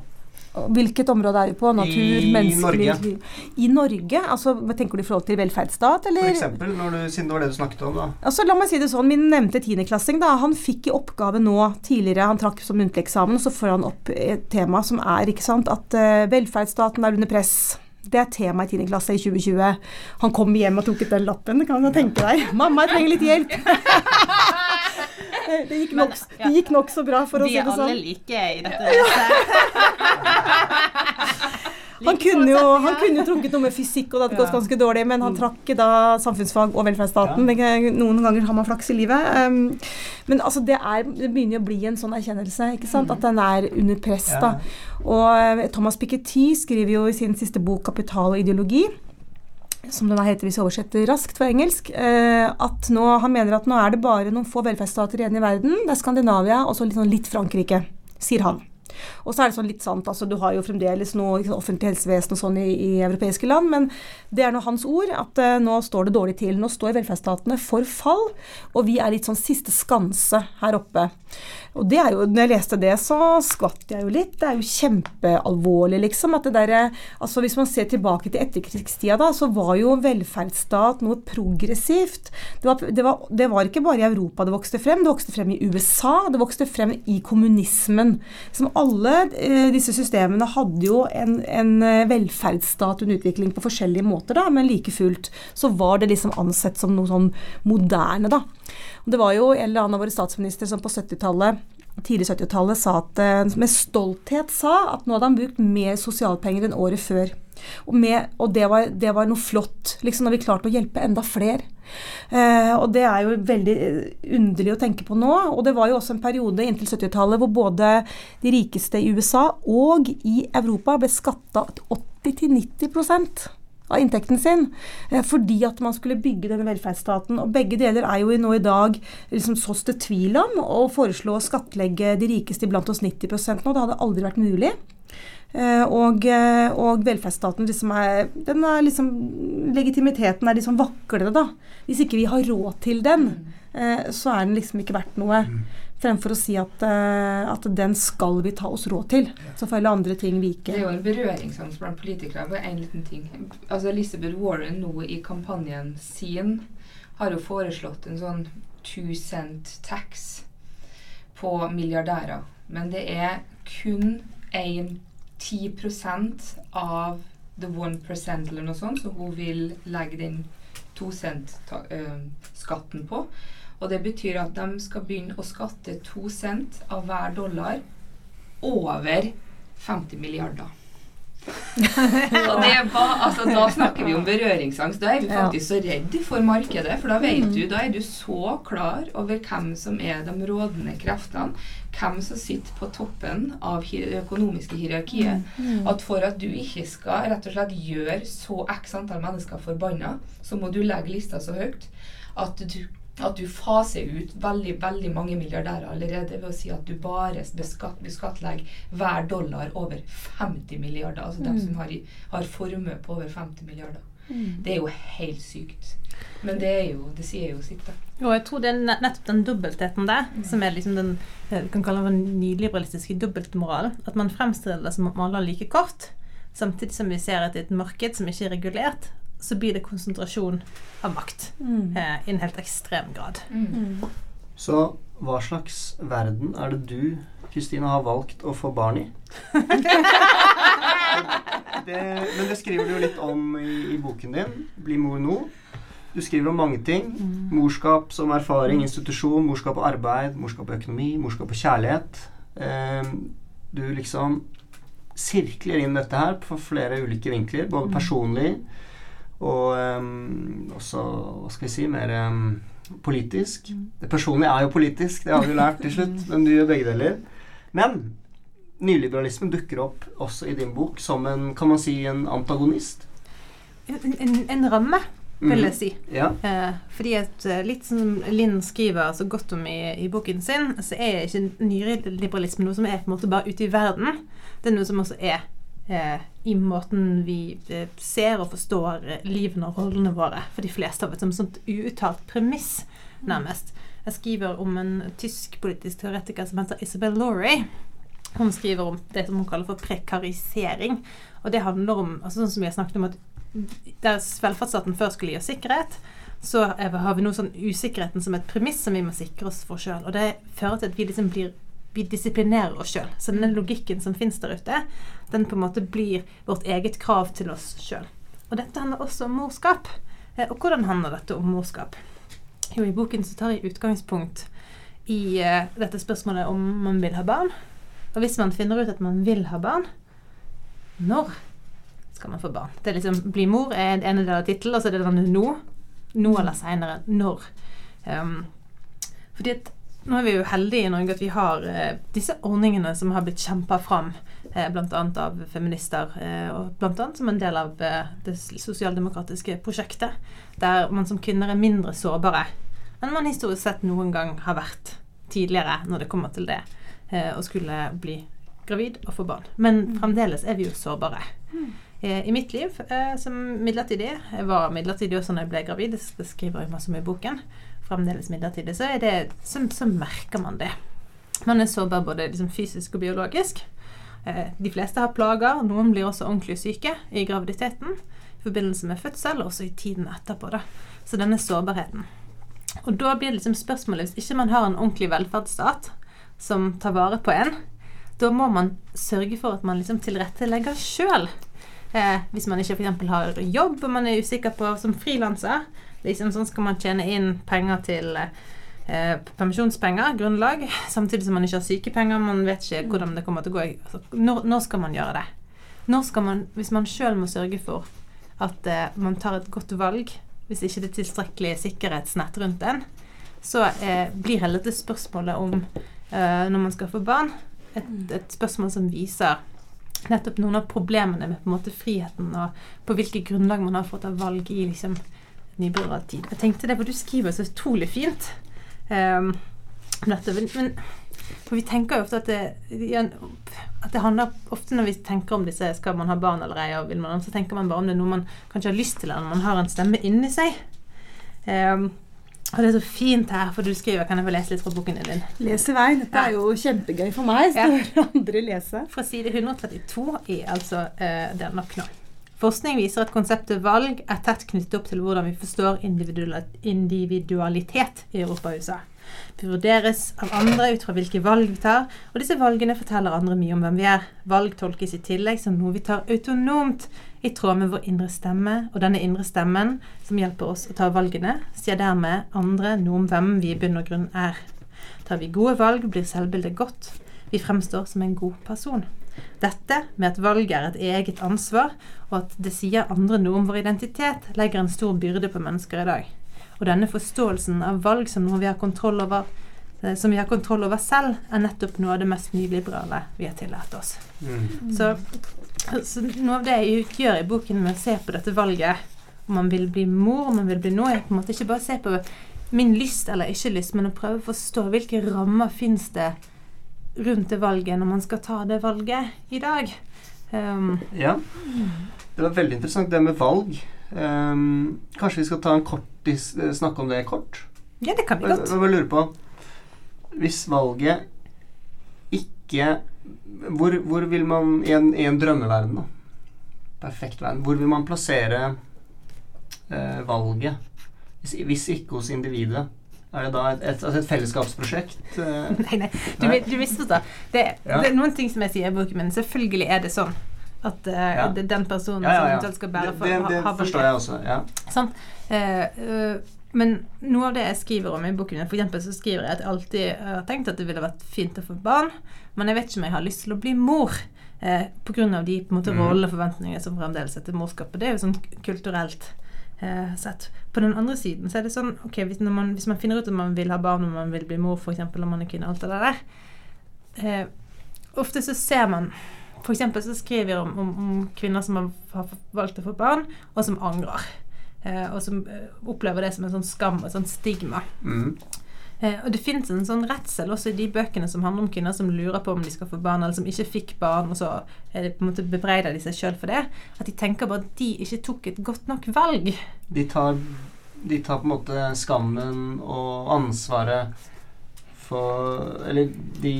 Hvilket område er vi på? Natur, I menneskelig Norge. I Norge? Altså, tenker du i forhold til velferdsstat, For eksempel, du, siden det var det du snakket om, da. Altså, la meg si det sånn, Min nevnte tiendeklassing da, han fikk i oppgave nå tidligere Han trakk som muntlig eksamen, og så får han opp et tema som er ikke sant, at uh, velferdsstaten er under press. Det er tema i 10. klasse i 2020. Han kom hjem og tok ut den lappen. Kan du tenke deg. 'Mamma, jeg trenger litt hjelp'. det gikk nokså nok- ja. det gikk nokså bra, for å Vi er alle sånn. like i dette huset. Han kunne, jo, han kunne trukket noe med fysikk, og det hadde gått ganske dårlig, men han trakk da samfunnsfag og velferdsstaten. Noen ganger har man flaks i livet. Um, men altså, det, er, det begynner jo å bli en sånn erkjennelse, ikke sant? at den er under press. Da. Og eh, Thomas Piketty skriver jo i sin siste bok 'Kapital og ideologi', som den heter hvis jeg oversetter raskt fra engelsk, eh, at nå, han mener at nå er det bare noen få velferdsstater igjen i verden. Det er Skandinavia og så litt, sånn litt Frankrike, sier han. Og så er det sånn litt sant, altså du har jo fremdeles noe offentlig helsevesen og sånn i, i europeiske land, men det er nå hans ord at uh, nå står det dårlig til. Nå står velferdsstatene for fall, og vi er litt sånn siste skanse her oppe. Og det er jo, når jeg leste det, så skvatt jeg jo litt. Det er jo kjempealvorlig, liksom. At det der, Altså hvis man ser tilbake til etterkrigstida, da, så var jo velferdsstat noe progressivt. Det var, det, var, det var ikke bare i Europa det vokste frem, det vokste frem i USA, det vokste frem i kommunismen. Som alle eh, disse systemene hadde jo en, en eh, velferdsstat under utvikling på forskjellige måter, da, men like fullt så var det liksom ansett som noe sånn moderne, da. Det var jo en eller annen av våre statsministre som på 70-tallet tidlig 70-tallet sa at, eh, med stolthet sa at nå hadde han brukt mer sosialpenger enn året før. Og, med, og det, var, det var noe flott. liksom Når vi klarte å hjelpe enda flere. Eh, og det er jo veldig eh, underlig å tenke på nå. Og det var jo også en periode inntil 70-tallet hvor både de rikeste i USA og i Europa ble skatta 80-90 av inntekten sin. Eh, fordi at man skulle bygge denne velferdsstaten. Og begge deler er jo nå i dag liksom sås det tvil om. Å foreslå å skattlegge de rikeste iblant oss 90 nå, det hadde aldri vært mulig. Eh, og, eh, og velferdsstaten liksom er, er liksom Legitimiteten er liksom vaklende, da. Hvis ikke vi har råd til den, så er den liksom ikke verdt noe. Fremfor å si at, eh, at den skal vi ta oss råd til. Så får alle andre ting vike. Det er jo en berøringsangst blant politikere. Bare en liten ting. Altså Elizabeth Warren nå i kampanjen sin har jo foreslått en sånn two cent tax på milliardærer. Men det er kun en 10% av the one percent eller noe sånt, så hun vil legge den to cent-skatten på. Og det betyr at de skal begynne å skatte to cent av hver dollar over 50 milliarder. og det ba, altså, da snakker vi om berøringsangst. Da er vi faktisk så redd for markedet. For da vet du, da er du så klar over hvem som er de rådende kreftene. Hvem som sitter på toppen av det økonomiske hierarkiet. At for at du ikke skal rett og slett gjøre så x antall mennesker forbanna, så må du legge lista så høyt at du, at du faser ut veldig veldig mange milliardærer allerede ved å si at du bare beskatt, beskattlegger hver dollar over 50 milliarder. Altså dem som har, har formue på over 50 milliarder. Det er jo helt sykt. Men det er jo, det sier jo sitt, da. Og jeg tror det er nettopp den dobbeltheten der, som er liksom den eh, du kan kalle den nyliberalistiske dobbeltmoralen. At man fremstiller det som om alle har like kort, samtidig som vi ser at i et marked som ikke er regulert, så blir det konsentrasjon av makt eh, i en helt ekstrem grad. Så hva slags verden er det du, Kristina, har valgt å få barn i? det, men det skriver du jo litt om i, i boken din, 'Bli mor nå'. Du skriver om mange ting. Morskap som erfaring, institusjon, morskap og arbeid, morskap og økonomi, morskap og kjærlighet. Eh, du liksom sirkler inn dette her på flere ulike vinkler, både personlig og um, også, hva skal vi si, mer um, politisk. Det personlige er jo politisk, det har vi lært til slutt, men du gjør begge deler. Men nyliberalismen dukker opp også i din bok som en, kan man si, en antagonist. En, en, en ramme, vil jeg si. si. Ja. Eh, fordi at eh, litt som Linn skriver så godt om i, i boken sin, så er ikke nyliberalisme noe som er på en måte bare ute i verden. Det er noe som også er eh, i måten vi eh, ser og forstår eh, livene og rollene våre for de fleste av oss, som et sånt uuttalt premiss, nærmest. Jeg skriver om en tysk politisk teoretiker som heter Isabel Laurie. Hun skriver om det som hun kaller for prekarisering. Og det handler om altså sånn som vi har snakket om at der velferdsstaten før skulle gi oss sikkerhet, så har vi nå sånn usikkerheten som et premiss som vi må sikre oss for sjøl. Og det fører til at vi liksom blir vi disiplinerer oss sjøl. Så den logikken som fins der ute, den på en måte blir vårt eget krav til oss sjøl. Og dette handler også om morskap. Eh, Og hvordan handler dette om morskap? Jo, i boken så tar jeg utgangspunkt i uh, dette spørsmålet om man vil ha barn. Og hvis man finner ut at man vil ha barn, når skal man få barn? Det er liksom Bli mor er en del av tittelen, og så er det den nå. Nå eller seinere. Når. Um, fordi at nå er vi jo heldige i Norge at vi har eh, disse ordningene som har blitt kjempa fram, eh, bl.a. av feminister, eh, og bl.a. som en del av eh, det sosialdemokratiske prosjektet, der man som kvinner er mindre sårbare enn man historisk sett noen gang har vært tidligere når det kommer til det å skulle bli gravid og få barn. Men fremdeles er vi jo sårbare. Eh, I mitt liv som midlertidig Jeg var midlertidig også når jeg ble gravid, det skriver jeg masse om i boken. Fremdeles midlertidig. Så, det, så, så merker man det. Man er sårbar både liksom fysisk og biologisk. Eh, de fleste har plager. Noen blir også ordentlig syke i graviditeten. I forbindelse med fødsel, og også i tiden etterpå. Da. Så denne sårbarheten. Og da blir det liksom spørsmålet Hvis ikke man har en ordentlig velferdsstat som tar vare på en, da må man sørge for at man liksom tilrettelegger sjøl. Eh, hvis man ikke f.eks. har jobb og man er usikker på som frilanser, liksom sånn skal man tjene inn penger til eh, permisjonspenger, grunnlag, samtidig som man ikke har sykepenger, man vet ikke hvordan det kommer til å gå. Altså, når, når skal man gjøre det? Når skal man, hvis man sjøl må sørge for at eh, man tar et godt valg, hvis ikke det er tilstrekkelig sikkerhetsnett rundt en, så eh, blir hele dette spørsmålet om eh, når man skal få barn, et, et spørsmål som viser nettopp noen av problemene med på en måte friheten og på hvilket grunnlag man har fått av valg i liksom nyborgerlig tid. Jeg tenkte det, for du skriver så utrolig fint um, om dette. Men, men for vi tenker jo ofte at det, at det handler ofte når vi tenker om disse skal man ha barn eller ei, og vil man, så tenker man bare om det er noe man kanskje har lyst til, eller man har en stemme inni seg. Um, og det er så fint her, for du skriver Kan jeg få lese litt fra boken din? Les i vei. Dette er jo kjempegøy for meg. Så Ja. andre lese. Fra side 132 i altså uh, Det er nok nå. Forskning viser at konseptet valg er tett knyttet opp til hvordan vi forstår individualitet i Europa og USA. Vi vurderes av andre ut fra hvilke valg vi tar, og disse valgene forteller andre mye om hvem vi er. Valg tolkes i tillegg som noe vi tar autonomt, i tråd med vår indre stemme, og denne indre stemmen som hjelper oss å ta valgene, sier dermed andre noe om hvem vi i bunn og grunn er. Tar vi gode valg, blir selvbildet godt. Vi fremstår som en god person. Dette med at valget er et eget ansvar, og at det sier andre noe om vår identitet, legger en stor byrde på mennesker i dag. Og denne forståelsen av valg som noe vi har kontroll over, eh, som vi har kontroll over selv, er nettopp noe av det mest nyliberale vi har tillatt oss. Mm. Så, så noe av det jeg gjør i boken med å se på dette valget, om man vil bli mor, om man vil bli noe, er på en måte ikke bare å se på min lyst eller ikke lyst, men å prøve å forstå hvilke rammer fins det rundt det valget når man skal ta det valget i dag. Um, Ja. Det var veldig interessant det med valg. Um, kanskje vi skal ta en kort snakke om det kort? ja, det kan vi godt. jeg bare lurer på Hvis valget ikke Hvor, hvor vil man i en, i en drømmeverden, da? Perfekt verden. Hvor vil man plassere eh, valget? Hvis, hvis ikke hos individet? Er det da et, et, altså et fellesskapsprosjekt? Nei, nei, du, du misforstår. Det, Ja. det er noen ting som jeg sier i boken min. Selvfølgelig er det sånn at uh, Ja. det er den personen ja, som eventuelt skal bære for det, det, det ha forstår jeg også. Ja. Sant? Uh, uh, men noe av det jeg skriver om i boken min, eksempel så skriver jeg at jeg alltid har tenkt at det ville vært fint å få barn, men jeg vet ikke om jeg har lyst til å bli mor. Eh, av de på en måte, Mm. rollene og forventningene som fremdeles er til morskapet. Det er jo sånn kulturelt eh, sett. På den andre siden så er det sånn ok, hvis, man, hvis man finner ut at man vil ha barn og man vil bli mor, f.eks. om man er kvinne, alt det der eh, Ofte så ser man eksempel så skriver jeg om, om, om kvinner som har, har valgt å få barn, og som angrer. Eh, og som eh, opplever det som en sånn skam og et sånt stigma. Mm. Eh, og det fins en sånn redsel også i de bøkene som handler om kvinner som lurer på om de skal få barn, eller som ikke fikk barn, og så det på en måte bebreider de seg sjøl for det. At de tenker bare at de ikke tok et godt nok valg. De, tar, de tar på en måte skammen og ansvaret for Eller de,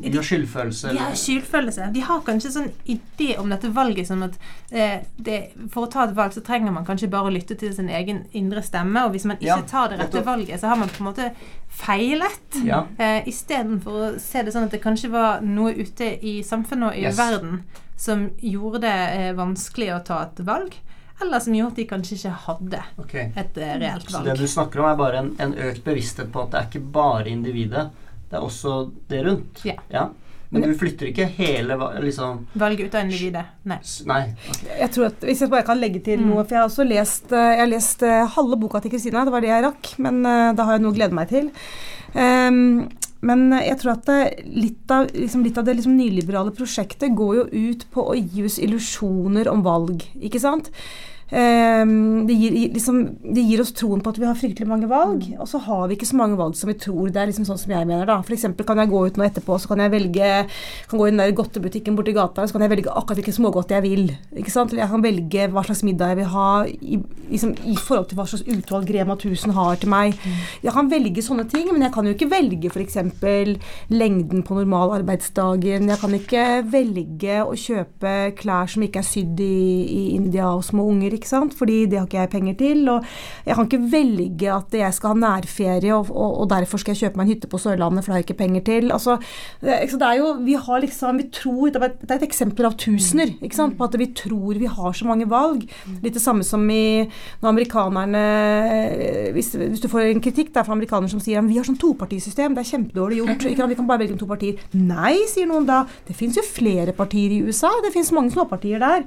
de har skyldfølelse. De har skyldfølelse. De har kanskje sånn idé om dette valget som at eh, det, for å ta et valg så trenger man kanskje bare å lytte til sin egen indre stemme, og hvis man ikke Ja, tar det rette valget, så har man på en måte feilet. Ja. Eh, Istedenfor å se det sånn at det kanskje var noe ute i samfunnet og i Yes. verden som gjorde det eh, vanskelig å ta et valg, eller som gjorde at de kanskje ikke hadde okay. et reelt valg. Så det du snakker om, er bare en, en økt bevissthet på at det er ikke bare individet, det er også det rundt. Ja. Men du flytter ikke hele liksom Valget ut av individet. Nei. Nei. Okay. Jeg tror at, Hvis jeg bare kan legge til Mm. noe, for jeg har også lest, eh, jeg har lest eh, halve boka til Kristina, det var det jeg rakk, men eh, da har jeg noe å glede meg til. Um, men jeg tror at det, litt, av, liksom, litt av det liksom, nyliberale prosjektet går jo ut på å gi oss illusjoner om valg, ikke sant? Ehm, det, gir, liksom, det gir oss troen på at vi har fryktelig mange valg, og så har vi ikke så mange valg som vi tror. Det er liksom sånn som jeg mener, da. Eksempel kan jeg gå ut nå etterpå, så kan jeg velge kan gå i den der godtebutikken borti gata, så kan jeg velge akkurat hvilke smågodt jeg vil. Ikke sant? Eller jeg kan velge hva slags middag jeg vil ha i, liksom, i forhold til hva slags utvalg Rema 1000 har til meg. Jeg kan velge sånne ting, men jeg kan jo ikke velge f.eks. lengden på normalarbeidsdagen. Jeg kan ikke velge å kjøpe klær som ikke er sydd i, i India og små unger, ikke sant? fordi det har ikke jeg penger til. Og jeg kan ikke velge at jeg skal ha nærferie, og, og, og derfor skal jeg kjøpe meg en hytte på Sørlandet, for det har jeg ikke penger til. Altså, det, er jo, vi har liksom, vi tror, det er et- eksempel av tusener, ikke sant? på at vi tror vi har så mange valg. Litt det samme som i når amerikanerne eh, hvis, hvis du får en kritikk der fra amerikanere som sier vi har sånn topartisystem, det er kjempedårlig gjort, ikke sant? vi kan bare velge to partier. Nei, sier noen da. Det fins jo flere partier i USA. Det fins mange småpartier der.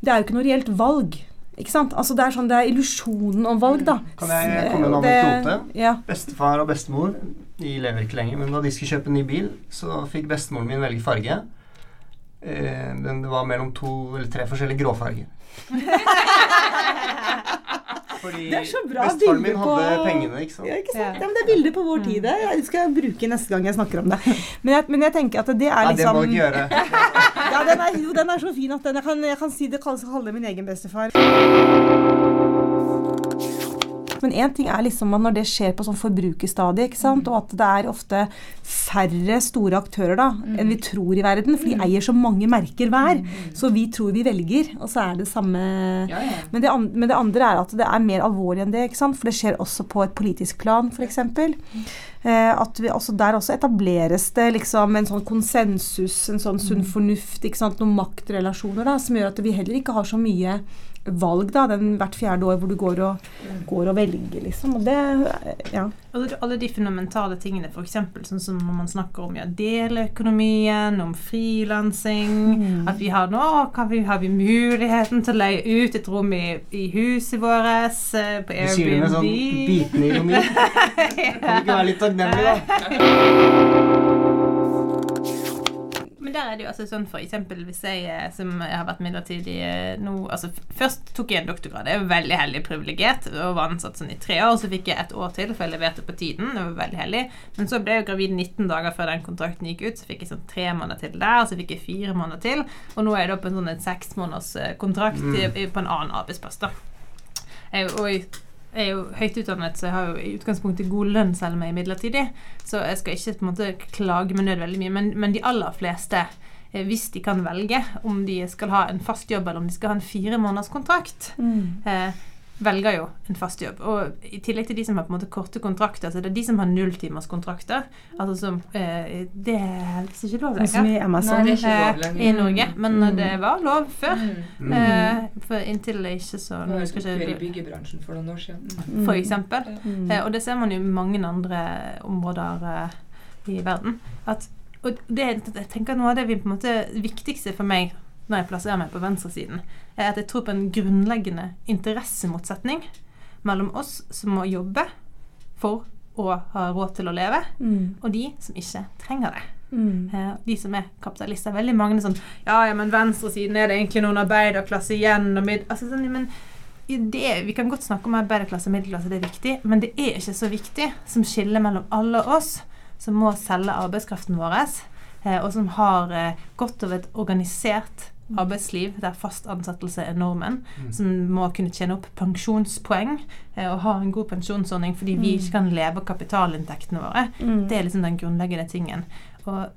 Det er jo ikke noe reelt valg. Ikke sant? Altså Det er sånn, det er illusjonen om valg, da. Kan jeg komme med en anekdote? Ja. Bestefar og bestemor de lever ikke lenger, men da de skulle kjøpe en ny bil, så fikk bestemoren min velge farge. Eh, den, det var mellom to eller tre forskjellige gråfarger. Fordi Det er så bra bestefaren min hadde på- pengene, ikke sant. Ja, ikke sant? Ja. Ja, men det er bilder på vår tid. det. Jeg skal jeg bruke neste gang jeg snakker om det. Men jeg, men jeg tenker at det er liksom Ja, det liksom må du ikke gjøre. Ja, den er, jo, den er så fin at den, jeg, kan, jeg kan si det, kalles, kalle det min egen bestefar. Men én ting er liksom at når det skjer på sånn forbrukerstadiet, og at det er ofte færre store aktører da, enn vi tror i verden, for de eier så mange merker hver. Så vi tror vi velger, og så er det samme Ja, ja. men det, andre, men det andre er at det er mer alvorlig enn det. For det skjer også på et politisk plan, f.eks. Eh, at vi, også der også etableres det liksom en sånn konsensus, en sånn sunn fornuft, noen maktrelasjoner da, som gjør at vi heller ikke har så mye valg da, den hvert fjerde år hvor du går og, går og velger, liksom. Og det, eh, ja. alle, alle de fundamentale tingene, f.eks. sånn som når man snakker om ja, deleøkonomien, om frilansing At vi har nå kan vi, har vi muligheten til å leie ut et rom i, i huset vårt, på Airbnb Du sier det med sånn bitende ironi. Kan du ikke være litt takknemlig, da? Men der er det jo altså sånn for eksempel hvis jeg som jeg har vært midlertidig eh, nå altså Først tok jeg en doktorgrad. Jeg var veldig heldig privilegert og var ansatt sånn i tre år. Så fikk jeg et år til, for jeg leverte på tiden. Det var veldig heldig. Men så ble jeg jo gravid 19 dager før den kontrakten gikk ut. Så fikk jeg sånn tre måneder til der, så fikk jeg fire måneder til. Og nå er jeg da på en sånn en seks måneders eh, kontrakt i, på en annen arbeidsplass, da. Jeg, og jeg er jo høyt utdannet, så jeg har jo i utgangspunktet god lønn selv om jeg er midlertidig. Så jeg skal ikke på en måte klage med nød veldig mye. Men, men de aller fleste, eh, hvis de kan velge om de skal ha en fast jobb eller om de skal ha en fire måneders kontrakt, eh, velger jo en fast jobb. Og i tillegg til de som har på en måte korte kontrakter, så er det de som har nulltimerskontrakter. Altså som eh, Det er visst ikke lov Sånn som lenger i Amazon. Nei, det er ikke lov eh, lenger. i Norge. Men Mm. det var lov før. Mm. Eh, for inntil det ikke så nå husker oppgjør i byggebransjen for noen år siden. Mm. Mm. For eksempel. Mm. Eh, og det ser man jo i mange andre områder eh, i verden. At, og det, jeg tenker noe av det vi på en måte viktigste for meg når jeg plasserer meg på venstresiden, er at jeg tror på en grunnleggende interessemotsetning mellom oss som må jobbe for å ha råd til å leve, Mm. og de som ikke trenger det. Mm. Eh, de som er kapitalister. Veldig mange er sånn Ja, ja, men venstresiden er det egentlig noen arbeiderklasse igjen og mid... Altså, sånn, men det, vi kan godt snakke om arbeiderklasse og middelklasse, det er viktig, men det er ikke så viktig som skiller mellom alle oss som må selge arbeidskraften vår, eh, og som har eh, godt av et organisert arbeidsliv der fast ansettelse er normen, som må kunne tjene opp pensjonspoeng eh, og ha en god pensjonsordning fordi vi ikke kan leve av kapitalinntektene våre. Mm. Det er liksom den grunnleggende tingen. Og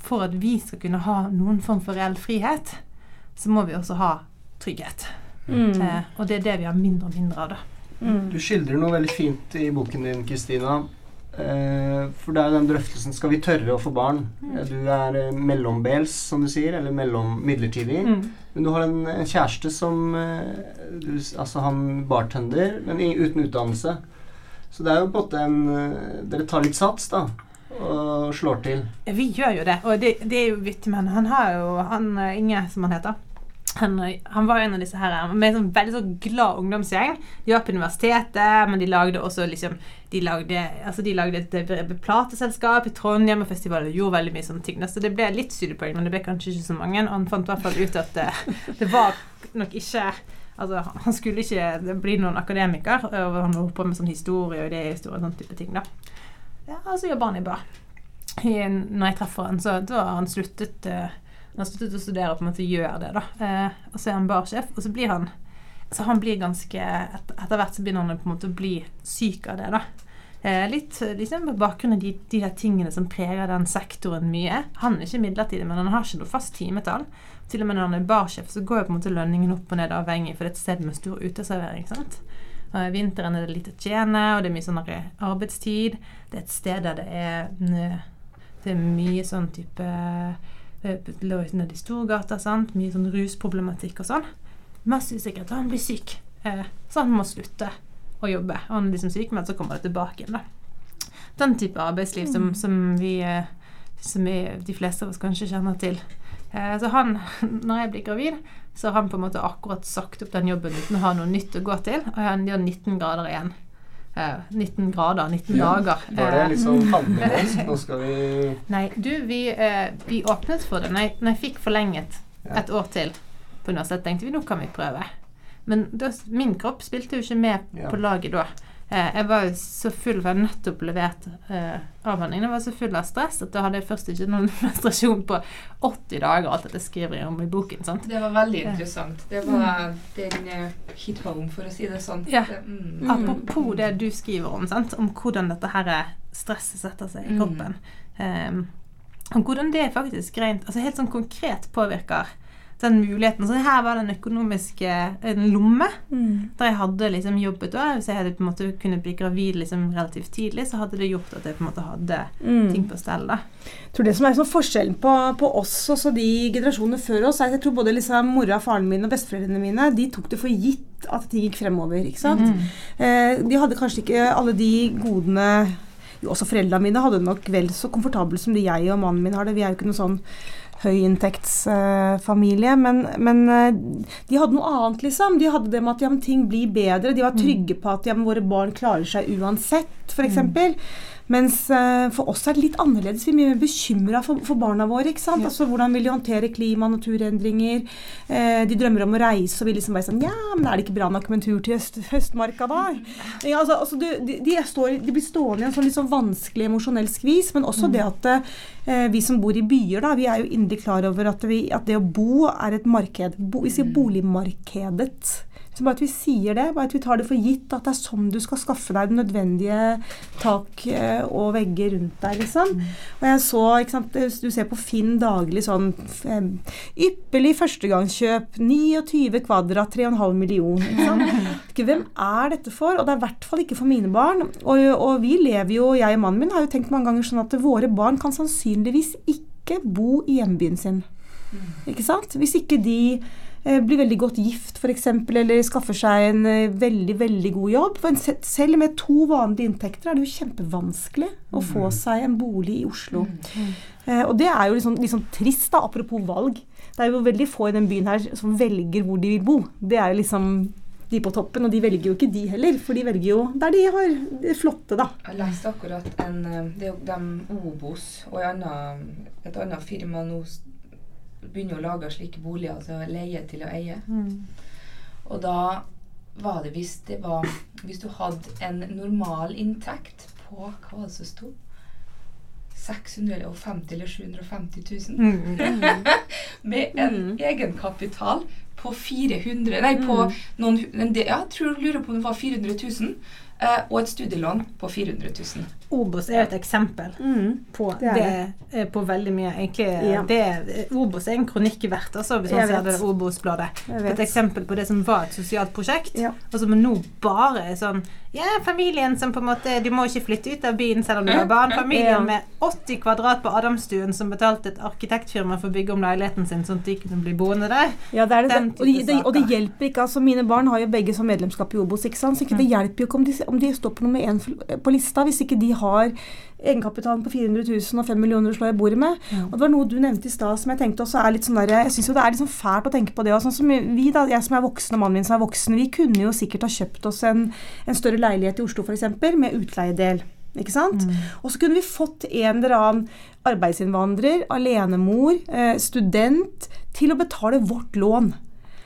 for at vi skal kunne ha noen form for reell frihet, så må vi også ha trygghet. Mm. Eh, og det er det vi har mindre og mindre av, da. Mm. Du skildrer noe veldig fint i boken din, Kristina. Eh, for det er jo den drøftelsen Skal vi tørre å få barn? Eh, Du er eh, mellombels, som du sier, eller mellom midlertidig. Mm. Men du har en, en kjæreste som eh, Altså, han bartender, men uten utdannelse. Så det er jo på en måte en Dere tar litt sats, da, og slår til. Vi gjør jo det, og det, det er jo vittig men han. Har jo han Inge, som han heter. Eh, han var en av disse her med en sånn veldig så glad ungdomsgjeng. De var på universitetet, men de lagde også liksom De lagde, altså de lagde et eh, plateselskap i Trondheim og festivaler. Gjorde veldig mye sånne ting. Så det ble litt studiepoeng, men det ble kanskje ikke så mange. Og han fant i hvert fall ut at det, det var nok ikke Altså, han skulle ikke bli noen akademiker, og han holdt på med sånn historie og idéhistorie og sånn type ting, da. Ja, og så jobber han i bar. Når jeg treffer han, så da har han sluttet eh, Han sluttet å studere på en måte gjør det, da. Eh, og så er han barsjef, og så blir han Så han blir ganske et, Etter hvert så begynner han på en måte å bli syk av det, da. Eh, litt liksom på bakgrunn av de, de der tingene som preger den sektoren mye. Han er ikke midlertidig, men han har ikke noe fast timetall. Til og med når han er barsjef, så går jo på en måte lønningen opp og ned avhengig, for det er et sted med stor uteservering. sant? Og vinteren er det lite å tjene, og det er mye sånn arbeidstid. Det er et sted der det er Det er mye sånn type Lå nede i Storgata, sant. Mye sånn rusproblematikk og sånn. Masse usikkerhet. Han blir syk, eh, så han må slutte å jobbe. Og han er liksom syk, men så kommer det tilbake igjen, da. Den type arbeidsliv som, som vi eh, som vi, de fleste av oss kanskje kjenner til. Eh, så han, når jeg blir gravid, så har han på en måte akkurat sagt opp den jobben uten å ha noe nytt å gå til. Og han gjør 19 grader igjen. Eh, 19 grader, 19 Ja. dager. Var det Eh, liksom handlemålsk? Nå skal vi Nei, du, vi, eh, vi åpnet for det. Når jeg, fikk forlenget et år til på universitetet, tenkte vi nå kan vi prøve. Men da, min kropp spilte jo ikke med på laget da. Eh, jeg var jo så full, for jeg hadde nettopp levert eh, avhandlingen. Jeg var så full av stress at da hadde jeg først ikke noen menstruasjon på 80 dager, alt dette skriver jeg om i boken. sant? Det var veldig interessant. Det var den uh, hit home, for å si det sånn. Ja. Mm. Mm. Apropos det du skriver om, sant? om hvordan dette her stresset setter seg i Mm. kroppen. Um, og hvordan det faktisk rent, altså helt sånn konkret påvirker den muligheten. Så her var det en økonomisk eh, en lomme Mm. der jeg hadde liksom jobbet. Og hvis jeg hadde på en måte kunne bli gravid liksom relativt tidlig, så hadde det gjort at jeg på en måte hadde ting Mm. på stell. da. Jeg tror det som er sånn forskjellen på, på oss og de generasjonene før oss, er at jeg tror både liksom mora, faren min og besteforeldrene mine de tok det for gitt at ting gikk fremover. ikke sant? Mm. Eh, de hadde kanskje ikke alle de godene jo, Også foreldrene mine hadde det nok vel så komfortabelt som det jeg og mannen min har det. Vi er jo ikke noe sånn høyinntektsfamilie, men, men eh, de hadde noe annet, liksom. De hadde det med at ja, ting blir bedre. De var trygge på at ja, våre barn klarer seg uansett, f.eks. Mens eh, for oss er det litt annerledes. Vi er mye mer bekymra for, for barna våre. ikke sant? Altså, Hvordan vil de håndtere klima- og naturendringer? Eh, de drømmer om å reise og vil liksom bare sånn Ja, men er det ikke bra nok med en tur til høst, Høstmarka, da? Ja, altså, altså, du, de, de, står, de blir stående i en sånn litt sånn vanskelig emosjonell skvis, men også det at eh, vi som bor i byer, da, vi er jo inderlig klar over at, vi, at det å bo er et marked. Bo, vi sier boligmarkedet. Så bare at vi sier det, bare at vi tar det for gitt at det er sånn du skal skaffe deg det nødvendige tak eh, og vegger rundt deg, liksom. Og jeg så, ikke sant, du ser på Finn daglig sånn eh, ypperlig førstegangskjøp, 29 kvadrat, 3,5 million. Ikke sant? Hvem er dette for? Og det er i hvert fall ikke for mine barn. Og, og vi lever jo, jeg og mannen min har jo tenkt mange ganger sånn at våre barn kan sannsynligvis ikke bo i hjembyen sin. Ikke sant? Hvis ikke de eh, blir veldig godt gift f.eks., eller skaffer seg en eh, veldig veldig god jobb. For selv med to vanlige inntekter er det jo kjempevanskelig å få seg en bolig i Oslo. Eh, og det er jo liksom, liksom trist, da, apropos valg. Det er jo veldig få i den byen her som velger hvor de vil bo. Det er jo liksom de på toppen, og de velger jo ikke de heller, for de velger jo der de har det flotte, da. Jeg leste akkurat en eh, Det er jo dem Obos og en annen, et annet firma nå begynner å lage slike boliger, altså leie til å eie. Og da var det hvis det var Hvis du hadde en normal inntekt på Hva var det som sto? 650 eller 750 000. Med en egenkapital på 400 Nei, på noen hu- en del- Ja, jeg tror lurer på om det var 400 000. eh, og et studielån på 400 000. Obos er et eksempel på Det det, er eh, på veldig mye. Egentlig, Ja. det, Obos er en kronikk verdt, altså, hvis man ser det Obos-bladet. Et eksempel på det som var et sosialt prosjekt, Ja. og som nå bare er sånn Ja, familien som på en måte Du må ikke flytte ut av byen selv om du har barn. Familien med 80 kvadrat på Adamstuen som betalte et arkitektfirma for å bygge om leiligheten sin sånn at de kunne bli boende der. Ja, det er det. Den og, de, de, det, og det hjelper ikke. altså Mine barn har jo begge som medlemskap i Obos. ikke sant? Så ikke det hjelper jo ikke om de, om de står på nummer én på lista, hvis ikke de har egenkapitalen på 400 000 og 5 millioner å slå i bordet med. Og Det var noe du nevnte i stad som jeg tenkte også er litt sånn der, Jeg syns jo det er litt sånn fælt å tenke på det. Og sånn som vi da, Jeg som er voksen og mannen min som er voksen, vi kunne jo sikkert ha kjøpt oss en, en større leilighet i Oslo f.eks. med utleiedel. Ikke sant? Og så kunne vi fått en eller annen arbeidsinnvandrer, alenemor, eh, student til å betale vårt lån.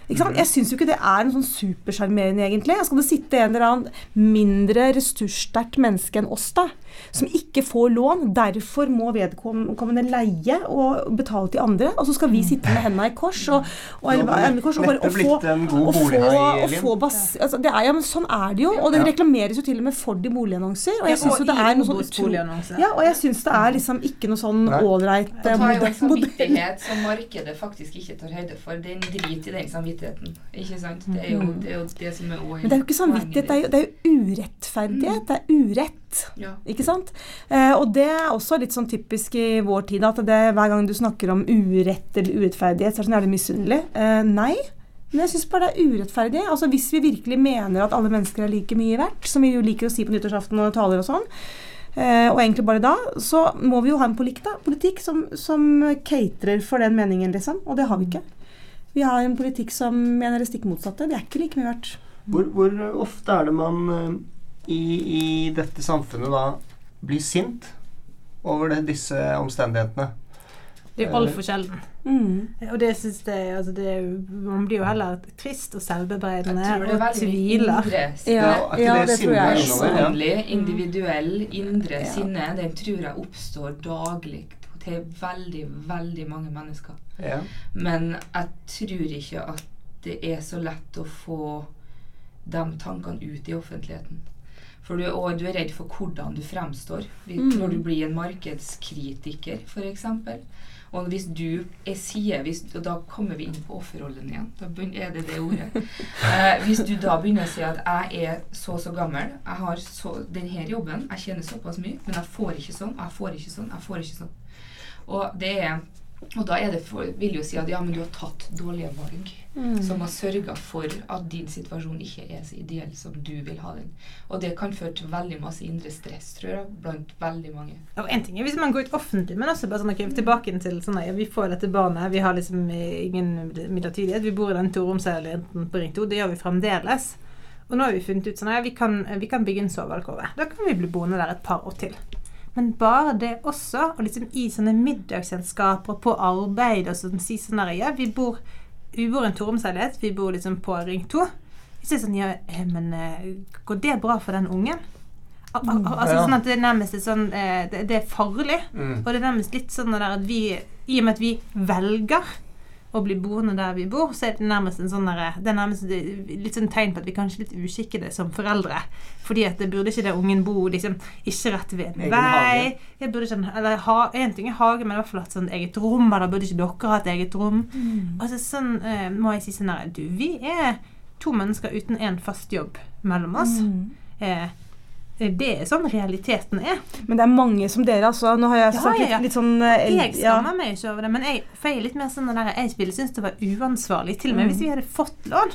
Ikke sant? Jeg syns jo ikke det er en sånn supersjarmerende, egentlig. Skal det sitte en eller annen mindre ressurssterkt menneske enn oss, da, som ikke får lån, derfor må vedkommende leie og betale til andre, og så skal vi sitte med hendene i kors og, og, og, kors, og, bare, og få og få, og få bas, altså, det er, ja, men Sånn er det jo, og det reklameres jo til og med for de boligannonser. Og jeg synes jo det er noe sånn ja, og jeg syns det er liksom ikke noe sånn ålreit Og eh, tar jo en modell. modell. samvittighet som markedet faktisk ikke tar høyde for. Det er en drit i den samvittigheten. Ikke sant? Det er jo det, er jo det som er Men det er jo ikke samvittighet, det er jo, det er jo urettferdighet. Det er urett. Ja. Ikke sant? Eh, og det er også litt sånn typisk i vår tid at det, hver gang du snakker om urett eller urettferdighet, så er det sånn er det misunnelig. Eh, nei. Men jeg syns bare det er urettferdig. Altså Hvis vi virkelig mener at alle mennesker er like mye verdt, som vi jo liker å si på nyttårsaften og taler og sånn, eh, og egentlig bare da, så må vi jo ha en politikk, da, politikk som, som caterer for den meningen, liksom. Og det har vi ikke. Vi har en politikk som mener det stikk motsatte. Vi er ikke like mye verdt. Hvor, hvor ofte er det man i, i dette samfunnet da blir sint over det, disse omstendighetene? Det er jo altfor sjelden. Mm. Og det syns jeg altså det, er Man blir jo heller trist og selvbebreidende tror det og tviler. Ja, det det tror jeg. Personlig, individuell, indre Ja. sinne, den tror jeg oppstår daglig til veldig, veldig mange mennesker. Ja. Men jeg tror ikke at det er så lett å få de tankene ut i offentligheten. For du, og du er redd for hvordan du fremstår. Mm. Når du blir en markedskritiker, f.eks. Og hvis du jeg sier, hvis, og Da kommer vi inn på offerrollen igjen. Da begynner, er det det ordet. Eh, hvis du da begynner å si at jeg er så så gammel, jeg har så, denne jobben, jeg tjener såpass mye, men jeg får ikke sånn, jeg får ikke sånn, jeg får ikke sånn. Og det er og da det for, vil jo si at ja, men du har tatt dårlige valg Mm. som har sørga for at din situasjon ikke er så ideell som du vil ha den. Og det kan føre til veldig masse indre stress, tror jeg, blant veldig mange. Og en ting er hvis man går ut offentlig, men også bare sånn, okay, tilbake til sånn ja, Vi får dette barnet, vi har liksom eh, ingen midlertidighet. Vi bor i den toromsleiligheten på Ring 2. Det gjør vi fremdeles. Og nå har vi funnet ut sånn ja, vi kan, vi kan bygge en sovealkove. Da kan vi bli boende der et par år til. Men bare det også, og liksom i sånne middagsselskaper på arbeid og sånn, si sånn der, ja, vi bor, vi bor i en toromsleilighet, vi bor liksom på Ring 2. Så er det sånn, ja, eh, men eh, går det bra for den ungen? Al al altså sånn at det nærmest er sånn eh, det, det er farlig. Mm. Og det er nærmest litt sånn at vi I og med at vi velger å bli boende der vi bor, så er det nærmest en sånn der, Det er nærmest litt sånn tegn på at vi kanskje er litt uskikkede som foreldre. Fordi at det burde ikke der ungen bo liksom ikke rett ved en vei. Jeg burde ikke, eller ha, En ting er hage, men i hvert fall hatt sånn eget rom. Eller burde ikke dere ha et eget rom? Altså sånn eh, må jeg si sånn her Du, vi er to mennesker uten en fast jobb mellom oss. Mm. Eh, det er sånn realiteten er. Men det er mange som dere, altså. Nå har jeg Ja, snakket ja, ja. litt sånn eh, Jeg skammer meg ikke over det, men jeg, for jeg er litt mer sånn der, jeg ville synes det var uansvarlig. Til og med Mm. hvis vi hadde fått lån,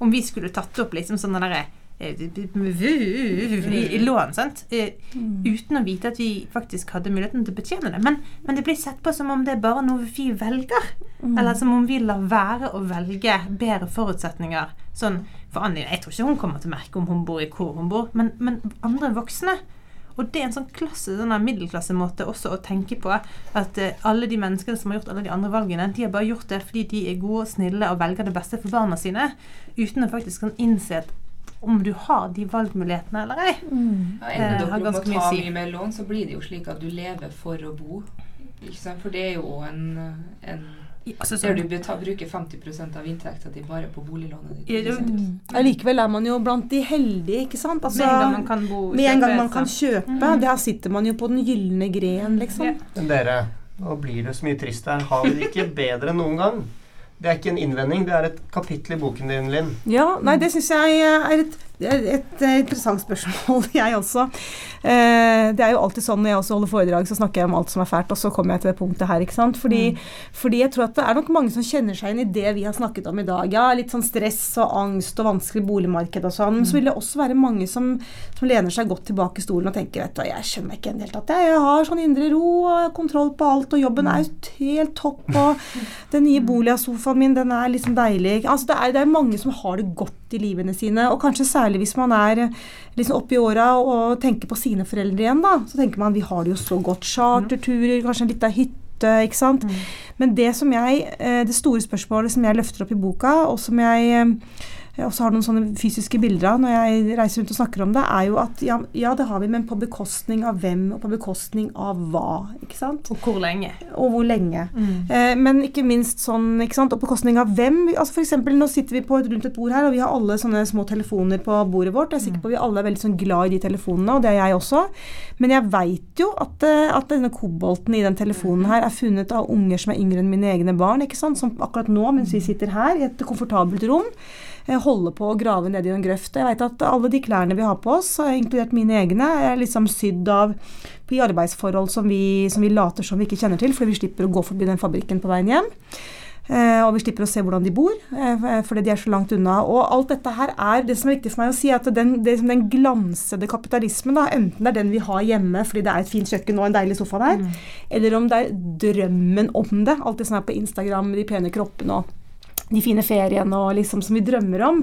om vi skulle tatt opp liksom sånn den derre eh, i, i lån, sant? Eh, Mm. Uten å vite at vi faktisk hadde muligheten til å betjene det. Men, men det blir sett på som om det er bare noe vi velger. Mm. Eller som om vi lar være å velge bedre forutsetninger. Sånn, for Annie, Jeg tror ikke hun kommer til å merke om hun bor i hvor hun bor, men, men andre voksne. Og det er en sånn klasse, sånn middelklassemåte også å tenke på. At eh, alle de menneskene som har gjort alle de andre valgene, de har bare gjort det fordi de er gode og snille og velger det beste for barna sine. Uten å faktisk kan innse at om du har de valgmulighetene eller ei. Mm. Ja, Ender har dere opp med å ta si. mye mer lån, så blir det jo slik at du lever for å bo. Ikke sant? For det er jo en, en Altså, Der sånn, du bruker 50% av inntekta di bare på boliglånet ditt. Sant? Mm. Allikevel er man jo blant de heldige, ikke sant? Altså, med en gang man kan bo med en gang man kan så- kjøpe, Mhm. der sitter man jo på den gylne gren, liksom. Ja. Men dere, nå blir det så mye trist her. Har vi det ikke bedre enn noen gang? Det er ikke en innvending, det er et kapittel i boken din, Linn. Ja, nei, det syns jeg er et, et, et interessant spørsmål, jeg også. Eh, det er jo alltid sånn når jeg også holder foredrag, så snakker jeg om alt som er fælt, og så kommer jeg til det punktet her, ikke sant. Fordi, fordi jeg tror at det er nok mange som kjenner seg inn i det vi har snakket om i dag. Ja, litt sånn stress og angst og vanskelig boligmarked og sånn. Men så vil det også være mange som, som lener seg godt tilbake i stolen og tenker vet du, jeg skjønner meg ikke i det hele tatt. Jeg, jeg har sånn indre ro og kontroll på alt, og jobben er jo helt topp, og den nye boligsofaen min, den er liksom deilig. Altså, det er, det er mange som har det godt i livene sine, og kanskje særlig hvis man er liksom oppi åra og tenker på sine foreldre igjen, da. Så tenker man vi har det jo så godt. Charterturer, kanskje en lita hytte, ikke sant. Men det som jeg, eh, det store spørsmålet som jeg løfter opp i boka, og som jeg jeg også har noen sånne fysiske bilder av når jeg reiser rundt og snakker om det, er jo at ja, ja, det har vi, men på bekostning av hvem, og på bekostning av hva. ikke sant? Og hvor lenge. Og hvor lenge. Mm. Eh, men ikke minst sånn, ikke sant, og på bekostning av hvem. altså for eksempel, Nå sitter vi på et, rundt et bord her, og vi har alle sånne små telefoner på bordet vårt. Jeg er sikker på at vi alle er veldig sånn glad i de telefonene, og det er jeg også. Men jeg veit jo at, eh, at denne kobolten i den telefonen her er funnet av unger som er yngre enn mine egne barn. ikke sant, Som akkurat nå, mens vi sitter her i et komfortabelt rom, holder på å grave ned i en grøft. Jeg vet at alle de klærne vi har på oss, inkludert mine egne, er liksom sydd av i arbeidsforhold som vi, som vi later som vi ikke kjenner til, fordi vi slipper å gå forbi den fabrikken på veien hjem. Eh, og vi slipper å se hvordan de bor, eh, fordi de er så langt unna. Og alt dette her er Det som er viktig for meg å si, at den, det, den glansede kapitalismen, da, enten det er den vi har hjemme fordi det er et fint kjøkken og en deilig sofa der, eller om det er drømmen om det, alt det som er på Instagram med de pene kroppene og de fine feriene og liksom som vi drømmer om,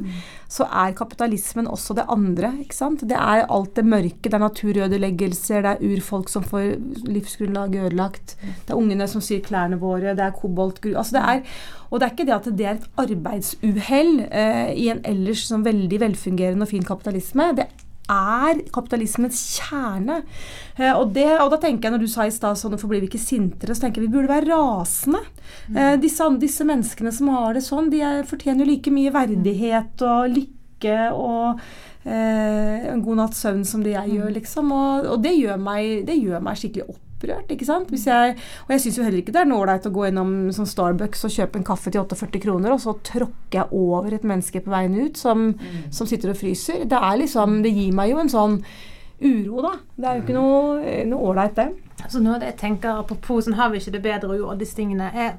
så er kapitalismen også det andre. ikke sant? Det er alt det mørke. Det er naturødeleggelser, det er urfolk som får livsgrunnlaget ødelagt. Det er ungene som syr klærne våre, det er koboltgru... Altså det er, og det er ikke det at det er et arbeidsuhell eh, i en ellers sånn veldig velfungerende og fin kapitalisme. Det er kapitalismens kjerne. Eh, og, det, og da tenker jeg, når du sa i stad sånn hvorfor blir vi ikke sintere, så tenker jeg vi burde være rasende. Eh, disse, disse menneskene som har det sånn, de er, fortjener like mye verdighet og lykke og eh, en god natts søvn som det jeg gjør, liksom. Og, og det, gjør meg, det gjør meg skikkelig opprørt. ikke sant? Hvis jeg, og jeg syns jo heller ikke det er noe ålreit å gå innom sånn Starbucks og kjøpe en kaffe til 48 kroner, og så tråkker jeg over et menneske på veien ut som, som sitter og fryser. Det er liksom Det gir meg jo en sånn uro, da. Det er jo ikke noe noe ålreit, det. Altså noe det jeg tenker Apropos sånn har vi ikke det bedre og gjorde disse tingene er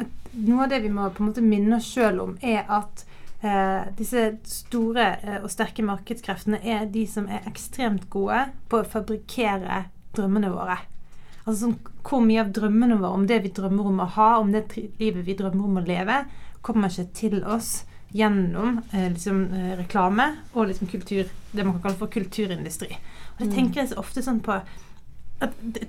at Noe av det vi må på en måte minne oss sjøl om, er at eh, disse store eh, og sterke markedskreftene er de som er ekstremt gode på å fabrikkere drømmene våre. Altså sånn, Hvor mye av drømmene våre, om det vi drømmer om å ha, om det livet vi drømmer om å leve, kommer ikke til oss gjennom eh, liksom, eh, reklame og liksom kultur, det man kan kalle for kulturindustri. Og det tenker jeg så ofte sånn på at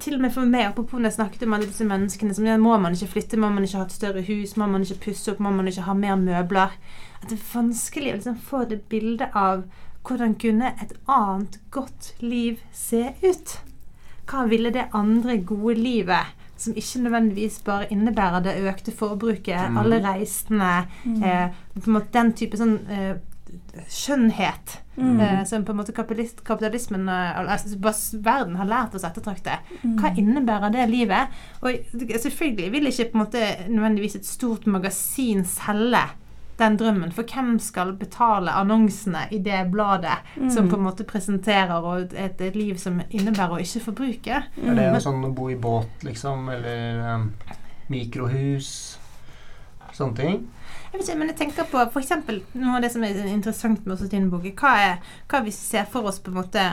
til og med for meg, apropos når jeg snakket om alle disse menneskene som ja, må man ikke flytte, må man ikke ha et større hus, må man ikke pusse opp, må man ikke ha mer møbler At det er vanskelig å liksom få det bildet av hvordan kunne et annet godt liv se ut? Hva ville det andre gode livet, som ikke nødvendigvis bare innebærer det økte forbruket, Mm. alle reisene, eh, på en måte den type sånn eh, skjønnhet Mm. eh, som på en måte kapitalist, kapitalismen eh, altså, verden har lært oss å ettertrakte. Mm. Hva innebærer det livet? Og selvfølgelig vil ikke på en måte nødvendigvis et stort magasin selge den drømmen, for hvem skal betale annonsene i det bladet som Mm. på en måte presenterer og et, et liv som innebærer å ikke forbruke? Er det noe sånn å bo i båt, liksom? Eller um, mikrohus? Sånne ting? Jeg vet ikke, men jeg tenker på eksempel, noe av det som er interessant med din bok. Hva er hva vi ser for oss på en måte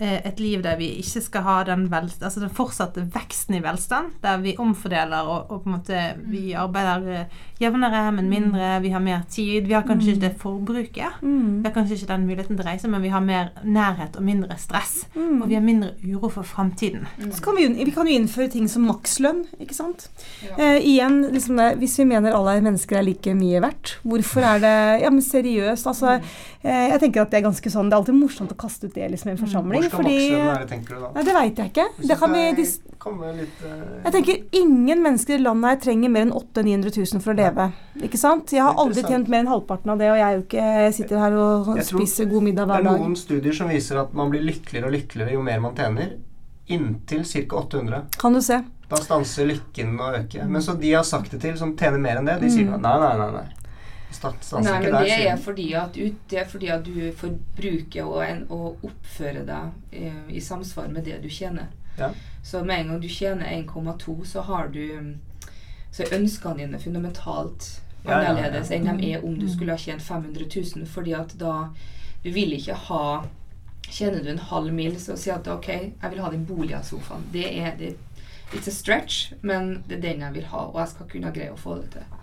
et liv der vi ikke skal ha den, vel, altså den fortsatte veksten i velstand, der vi omfordeler og, og på en måte vi arbeider eh, jevnere, men mindre, vi har mer tid. Vi har kanskje ikke det forbruket. Mm. Vi har kanskje ikke den muligheten til å reise, men vi har mer nærhet og mindre stress. Mm. Og vi har mindre uro for framtiden. Så kan vi, vi kan jo innføre ting som makslønn, ikke sant. Ja. Eh, igjen, liksom det, hvis vi mener alle mennesker er like mye verdt, hvorfor er det Ja, men seriøst, altså. Eh, jeg tenker at det er ganske sånn Det er alltid morsomt å kaste ut det liksom, i en forsamling, skal fordi vokse være, tenker du da? Nei, det veit jeg ikke. Det kan vi dis litt uh... jeg tenker ingen mennesker i landet her trenger mer enn 800 000-900 000 for å leve. Ikke sant? Jeg har aldri tjent mer enn halvparten av det, og jeg er jo ikke Jeg sitter her og Jeg spiser god middag hver dag. Det er er dag. noen studier som viser at man blir lykkeligere og lykkeligere jo mer man tjener. Inntil ca. 800. Kan du se. Da stanser lykken å øke. Men så de har sagt det til, som tjener mer enn det, de sier Mm. nei, nei, nei. nei. Nei, men det er fordi at, ut, det er fordi at du forbruker og, en, og oppfører deg eh, i samsvar med det du tjener. Ja. Så med en gang du tjener 1,2, så har du Så er ønskene dine fundamentalt Ja, ja, ja. enn de er om du skulle ha tjent 500 000, fordi at da Du vil ikke ha Tjener du en halv mil, så si at ok, jeg vil ha den boligsofaen. Det er det, It's a stretch, men det er den jeg vil ha, og jeg skal kunne greie å få det til.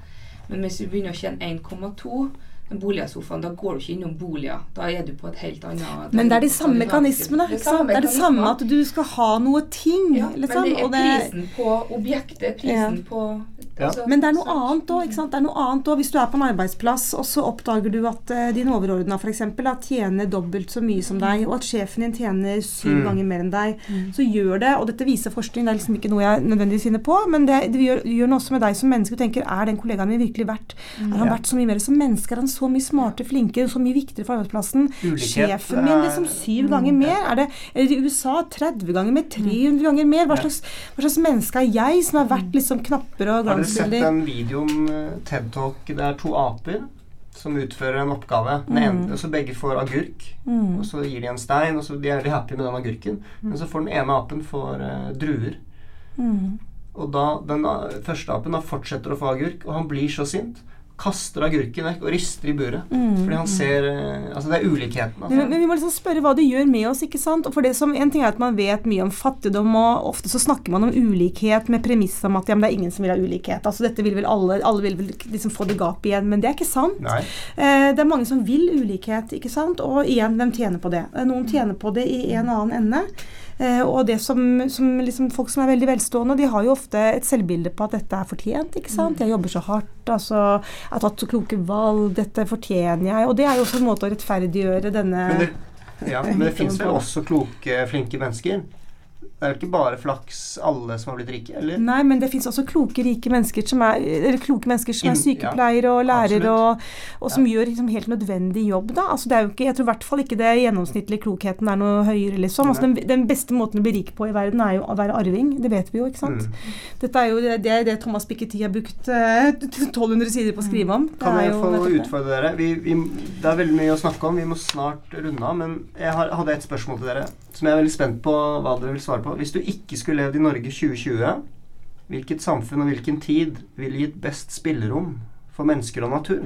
Men hvis du begynner å tjene 1,2 den Bolia-sofaen, da går du ikke innom boliger. Da er du på et helt annet Men det er de samme mekanismene. Det? Det er det samme at du skal ha noe ting, ja, liksom. Men det er og det, prisen på objektet, prisen på Ja. Men det er noe annet òg. Det er noe annet også. Hvis du er på en arbeidsplass, og så oppdager du at uh, din overordna f.eks. tjener dobbelt så mye som deg, og at sjefen din tjener syv Mm. ganger mer enn deg, så gjør det Og dette viser forskning, det er liksom ikke noe jeg nødvendigvis finner på, men det, det gjør, gjør noe også med deg som menneske. Du tenker er den kollegaen min virkelig verdt? Er han verdt så mye mer som menneske? Er han så mye smartere, flinkere, så mye viktigere for arbeidsplassen? Ulikhet Sjefen min liksom er- syv ganger mer? Er det, eller i USA 30 ganger mer? 300 ganger mer? Hva slags, hva slags menneske er jeg som er verdt liksom knapper og Har dere sett den videoen eh, TED Talk? Det er to aper som utfører en oppgave. Den ene, Mm. så begge får agurk, Mm. og så gir de en stein, og så de er de happy med den agurken. Men så får den ene apen får uh, druer. Mm. Og da den eh, første apen da fortsetter å få agurk, og han blir så sint kaster agurken vekk og rister i buret. Mm. Fordi han ser eh, Altså, det er ulikheten. Men, Altså. men vi må liksom spørre hva det gjør med oss. ikke sant? For det som, En ting er at man vet mye om fattigdom, og ofte så snakker man om ulikhet med premiss om at ja, men det er ingen som vil ha ulikhet. Altså dette vil vel Alle alle vil vel liksom få det gapet igjen, men det er ikke sant. Eh, det er mange som vil ulikhet, ikke sant? og igjen, hvem tjener på det? Eh, Noen tjener på det i en annen ende. Eh, og det som, som liksom, folk som er veldig velstående, de har jo ofte et selvbilde på at dette er fortjent. ikke sant? Jeg jobber så hardt, altså, jeg har tatt så kloke valg, dette fortjener jeg. Og det er jo også en måte å rettferdiggjøre denne Men det, ja, men det fins vel også kloke, flinke mennesker? Det er jo ikke bare flaks alle som har blitt rike, eller? Nei, men det fins også kloke, rike mennesker som er, eller kloke mennesker som er sykepleiere og lærere, og, og som Ja. gjør liksom helt nødvendig jobb. da. Altså, det er jo ikke, jeg tror i hvert fall ikke det gjennomsnittlige klokheten er noe høyere, liksom. Altså, den, den beste måten å bli rik på i verden er jo å være arving. Det vet vi jo, ikke sant. Mm. Dette er jo det, det, det Thomas Piketty har brukt eh, 1200 sider på å skrive om. Det Kan jeg få utfordre dere? Vi, vi, det er veldig mye å snakke om. Vi må snart runde av. Men jeg har, hadde et spørsmål til dere som jeg er veldig spent på hva dere vil svare på. Hvis du ikke skulle levd i Norge 2020, hvilket samfunn og hvilken tid ville gitt best spillerom for mennesker og natur?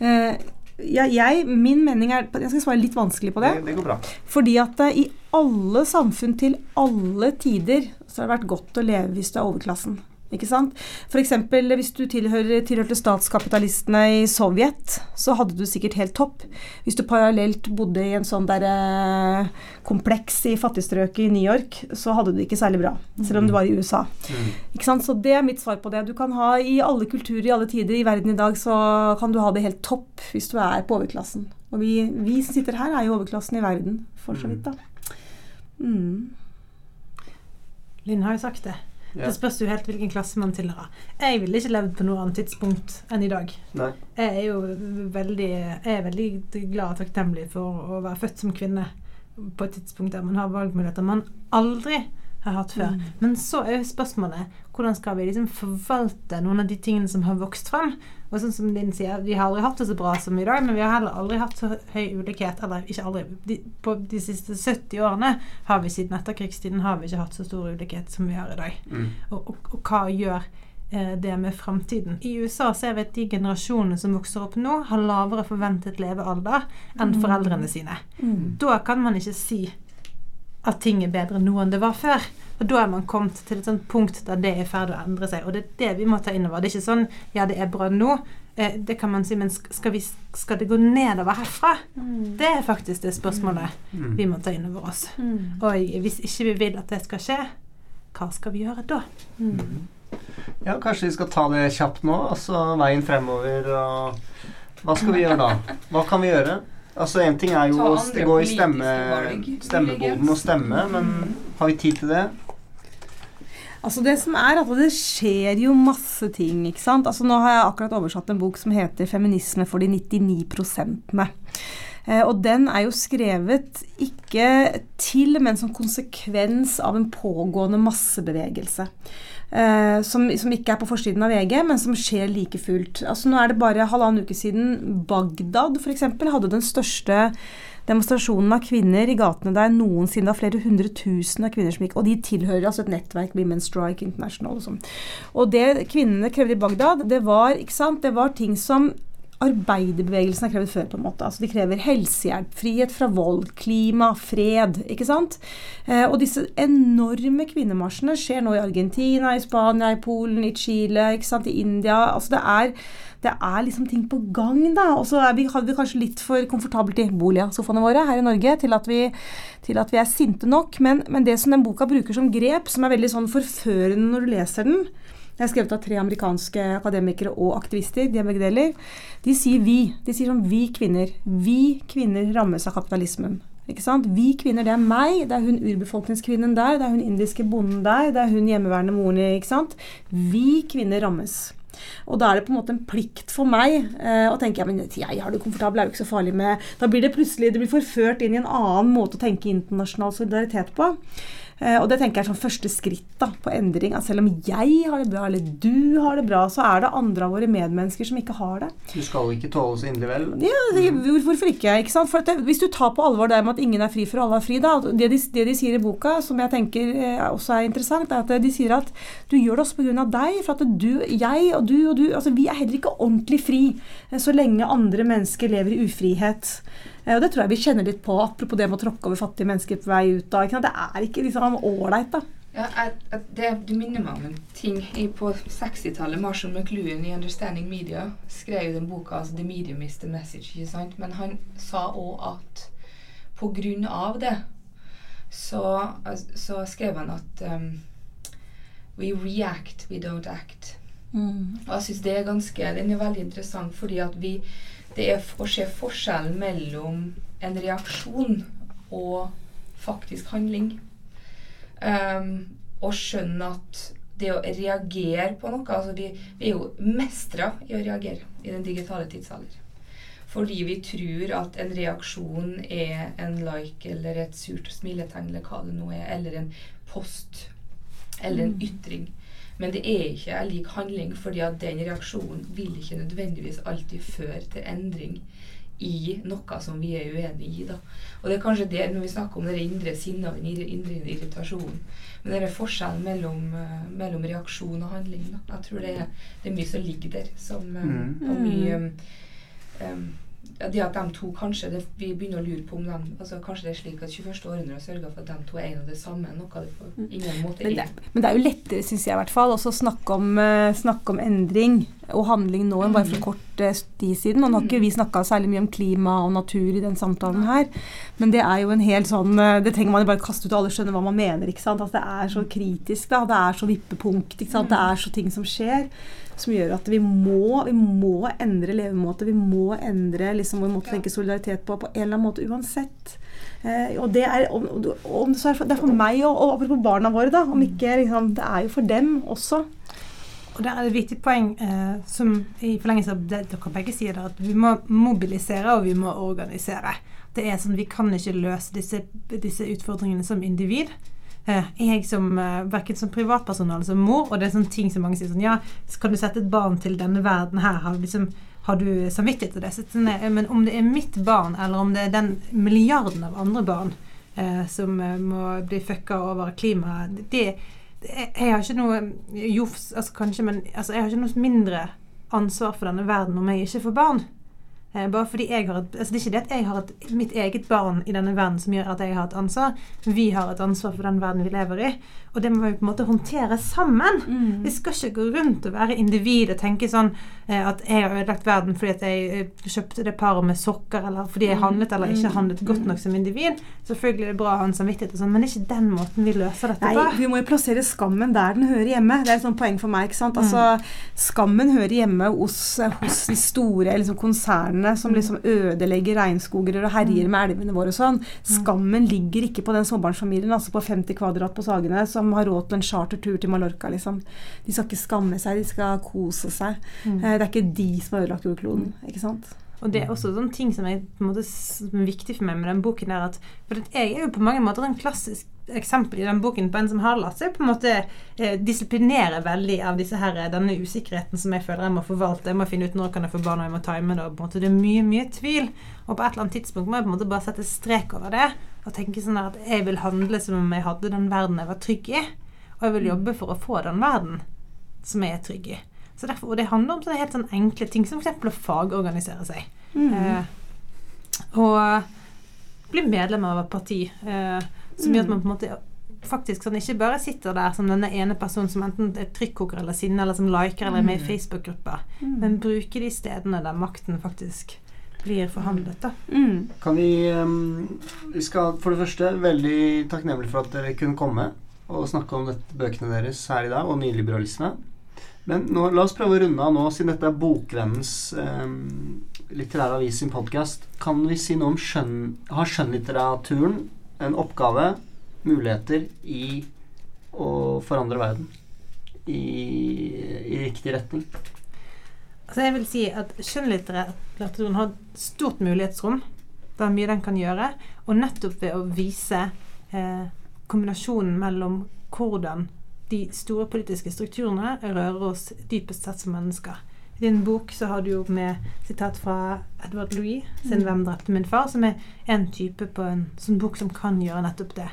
Eh, ja, jeg, min mening er Jeg skal svare litt vanskelig på det. Det, det går bra. Fordi at eh, i alle samfunn til alle tider så har det vært godt å leve hvis du er overklassen. Ikke sant? F.eks. hvis du tilhører, tilhørte statskapitalistene i Sovjet, så hadde du sikkert helt topp. Hvis du parallelt bodde i en sånn der eh, kompleks i fattigstrøket i New York, så hadde du det ikke særlig bra. Selv om du var i USA. Mm. Ikke sant? Så det er mitt svar på det. Du kan ha I alle kulturer i alle tider i verden i dag, så kan du ha det helt topp hvis du er på overklassen. Og vi, vi som sitter her, er jo overklassen i verden, for så vidt, da. Mm. Linn har jo sagt det. Ja. Det spørs jo helt hvilken klasse man tilhører. Jeg ville ikke levd på noe annet tidspunkt enn i dag. Nei. Jeg er jo veldig, er veldig glad og takknemlig for å være født som kvinne på et tidspunkt der man har valgmuligheter man aldri har hatt før. Mm. Men så er jo spørsmålet hvordan skal vi liksom forvalte noen av de tingene som har vokst frem? Og sånn som Linn sier, vi har aldri hatt det så bra som i dag, men vi har heller aldri hatt så høy ulikhet. Eller ikke aldri. De, på de siste 70 årene har vi siden etterkrigstiden har vi ikke hatt så stor ulikhet som vi har i dag. Mm. Og, og, og hva gjør eh, det med framtiden? I USA ser vi at de generasjonene som vokser opp nå, har lavere forventet levealder enn foreldrene sine. Mm. Da kan man ikke si at ting er bedre nå enn det var før. Og da er man kommet til et sånt punkt der det er i ferd med å endre seg. Og det er det vi må ta inn over. Det er ikke sånn ja, det er bra nå. Eh, det kan man si, men skal, vi, skal det gå nedover herfra? Det er faktisk det spørsmålet Mm. vi må ta inn over oss. Mm. Og hvis ikke vi vil at det skal skje, hva skal vi gjøre da? Mm. Ja, kanskje vi skal ta det kjapt nå, altså veien fremover og Hva skal vi gjøre da? Hva kan vi gjøre? Altså Én ting er jo å gå det går i stemme, stemmeboden og stemme, men har vi tid til det? Altså Det som er at det skjer jo masse ting. ikke sant? Altså Nå har jeg akkurat oversatt en bok som heter 'Feminisme for de 99 prosentene'. Eh, og den er jo skrevet ikke til, men som konsekvens av en pågående massebevegelse. Eh, som, som ikke er på forsiden av VG, men som skjer like fullt. Altså Nå er det bare halvannen uke siden Bagdad eksempel, hadde den største demonstrasjonen av kvinner i gatene der noensinne. Det var flere hundre tusen av kvinner som gikk, og de tilhører altså et nettverk, Women's Strike International og sånn. Og det kvinnene krevde i Bagdad, det var, ikke sant, det var ting som arbeiderbevegelsen har krevd før. på en måte. Altså De krever helsehjelp, frihet fra vold, klima, fred. ikke sant? Eh, og disse enorme kvinnemarsjene skjer nå i Argentina, i Spania, i Polen, i Chile, ikke sant? i India. altså det er det er liksom ting på gang, da. Og så vi, hadde vi kanskje litt for komfortabelt i boligsofaene våre her i Norge til at vi, til at vi er sinte nok. Men, men det som den boka bruker som grep, som er veldig sånn forførende når du leser den Det er skrevet av tre amerikanske akademikere og aktivister, de er begge deler. De sier vi. De sier sånn vi kvinner. Vi kvinner rammes av kapitalismen. Ikke sant? Vi kvinner, det er meg, det er hun urbefolkningskvinnen der, det er hun indiske bonden der, det er hun hjemmeværende moren ikke sant? Vi kvinner rammes. Og da er det på en måte en plikt for meg eh, å tenke ja, men jeg har det komfortabelt, er jo ikke så farlig med Da blir det plutselig det blir forført inn i en annen måte å tenke internasjonal solidaritet på. Eh, og det tenker jeg er sånn første skritt da, på endring. At selv om jeg har det bra, eller du har det bra, så er det andre av våre medmennesker som ikke har det. Du skal ikke tåle så inderlig vel. Ja, Hvorfor ikke? ikke sant? For at det, hvis du tar på alvor det med at ingen er fri for alle er fri, da, det, de, det de sier i boka, som jeg tenker eh, også er interessant, er at de sier at du gjør det også pga. deg. For at du, jeg og du og du altså Vi er heller ikke ordentlig fri eh, så lenge andre mennesker lever i ufrihet. Eh, Og det tror jeg vi kjenner litt på, apropos det med å tråkke over fattige mennesker på vei ut. Sant? Det er ikke liksom ålreit, da. Ja, jeg, jeg, det, du minner meg om en ting. I, på 60-tallet, Marshall McLuhan i 'Understanding Media' skrev den boka altså 'The Medium is the Message'. ikke sant? Men han sa òg at på grunn av det så, så skrev han at um, We react, we don't act. Og jeg synes det er ganske, Den er veldig interessant fordi at vi Det er å se forskjellen mellom en reaksjon og faktisk handling. Um, og skjønne at det å reagere på noe altså vi, vi er jo mestra i å reagere i den digitale tidsalder. Fordi vi tror at en reaksjon er en like eller et surt smiletegn eller hva det nå er, eller en post eller en ytring. Men det er ikke en lik handling, fordi at den reaksjonen vil ikke nødvendigvis alltid føre til endring i noe som vi er uenig i. da. Og det er kanskje det når vi snakker om det indre sinnet og den indre indre irritasjonen. Men det er forskjellen mellom, eh, mellom reaksjon og handling. da. Jeg tror det er, det er mye som ligger der. Som, eh, Mm. Og mye um, um, Det at de to kanskje det, Vi begynner å lure på om de altså Kanskje det er slik at 21. århundre har sørga for at de to er en og det samme. Noe det på ingen måte Men det, men det er jo lettere, syns jeg i hvert fall, å snakke om, eh, snakke om endring og handling nå enn bare for kort eh, tid siden. Og nå har ikke vi snakka særlig mye om klima og natur i den samtalen her, men det er jo en hel sånn eh, Det trenger man jo bare kaste ut, og alle skjønner hva man mener. ikke sant? Altså, det er så kritisk, da. Det er så vippepunkt. ikke sant? Det er så ting som skjer som gjør at vi må, vi må endre levemåte. Vi må endre liksom, vår måte å tenke solidaritet på på en eller annen måte uansett. Eh, og det er, om, om, så er det, for, det er for meg og, og apropos barna våre, da. Om ikke, liksom, det er jo for dem også. Og der er det et viktig poeng eh, som i forlengelse av det dere begge sier, der, at vi må mobilisere og vi må organisere. Det er sånn, Vi kan ikke løse disse, disse utfordringene som individ. Eh, jeg som, eh, Verken som privatperson eller som mor, og det er sånne ting som mange sier sånn Ja, kan du sette et barn til denne verden her? Har du, liksom, har du samvittighet til det? Så sånn, eh, men om det er mitt barn, eller om det er den milliarden av andre barn eh, som må bli fucka over klimaet, det jeg, jeg har ikke noe jofs, altså kanskje, men altså, jeg har ikke noe mindre ansvar for denne verden om jeg ikke får barn. Eh, bare fordi jeg har et, altså Det er ikke det at jeg har et, mitt eget barn i denne verden som gjør at jeg har et ansvar. Vi har et ansvar for den verden vi lever i. Og det må vi på en måte håndtere sammen. Vi skal ikke gå rundt og være individ og tenke sånn eh, at jeg har ødelagt verden fordi at jeg eh, kjøpte det paret med sokker, eller fordi jeg handlet eller ikke handlet godt nok som individ. Selvfølgelig er det bra å ha en samvittighet, og sånn, men det er ikke den måten vi løser dette Nei, på. vi må jo plassere skammen der den hører hjemme. Det er et sånt poeng for meg. ikke sant? Altså, Skammen hører hjemme hos, hos de store liksom, konsernene som liksom ødelegger regnskoger og herjer med elvene våre og sånn. Skammen ligger ikke på den småbarnsfamilien altså på 50 kvadrat på Sagene som har råd til en chartertur til Mallorca. liksom. De skal ikke skamme seg, de skal kose seg. Eh, Det er ikke de som har ødelagt jordkloden. ikke sant? Og det er også sånne ting som er, på en måte, som er viktig for meg med den boken. er at, For jeg er jo på mange måter en klassisk eksempel i den boken på en som har latt seg på en måte eh, disiplinere veldig av disse her, denne usikkerheten som jeg føler jeg må forvalte. Jeg må finne ut når kan jeg få barn, og jeg må time det. og på en måte Det er mye, mye tvil. Og på et eller annet tidspunkt må jeg på en måte bare sette strek over det. Og tenke sånn at jeg vil handle som om jeg hadde den verden jeg var trygg i. Og jeg vil jobbe for å få den verden som jeg er trygg i. Så derfor, og det handler om sånne helt sånn enkle ting som f.eks. å fagorganisere seg. Eh, og bli medlem av et parti eh, som gjør at man på en måte faktisk sånn ikke bare sitter der som denne ene personen som enten er trykkoker eller sinne, eller som liker eller er med i Facebook-grupper, men bruke de stedene der makten faktisk blir forhandlet. da. Mm. Kan vi um, Vi skal for det første veldig takknemlig for at dere kunne komme og snakke om dette, bøkene deres her i dag, og nyliberalisme. Men nå, la oss prøve å runde av nå, siden dette er Bokvennens eh, litterære avis sin podkast. Kan vi si noe om skjønn... Har skjønnlitteraturen en oppgave, muligheter, i å forandre verden? I, i riktig retning? Altså jeg vil si at skjønnlitteraturen har stort mulighetsrom. Det er mye den kan gjøre. Og nettopp ved å vise eh, kombinasjonen mellom hvordan de store politiske strukturene rører oss dypest sett som mennesker. I din bok så har du jo med sitat fra Edward Louis sin 'Hvem drepte min far', som er en type på en sånn bok som kan gjøre nettopp det.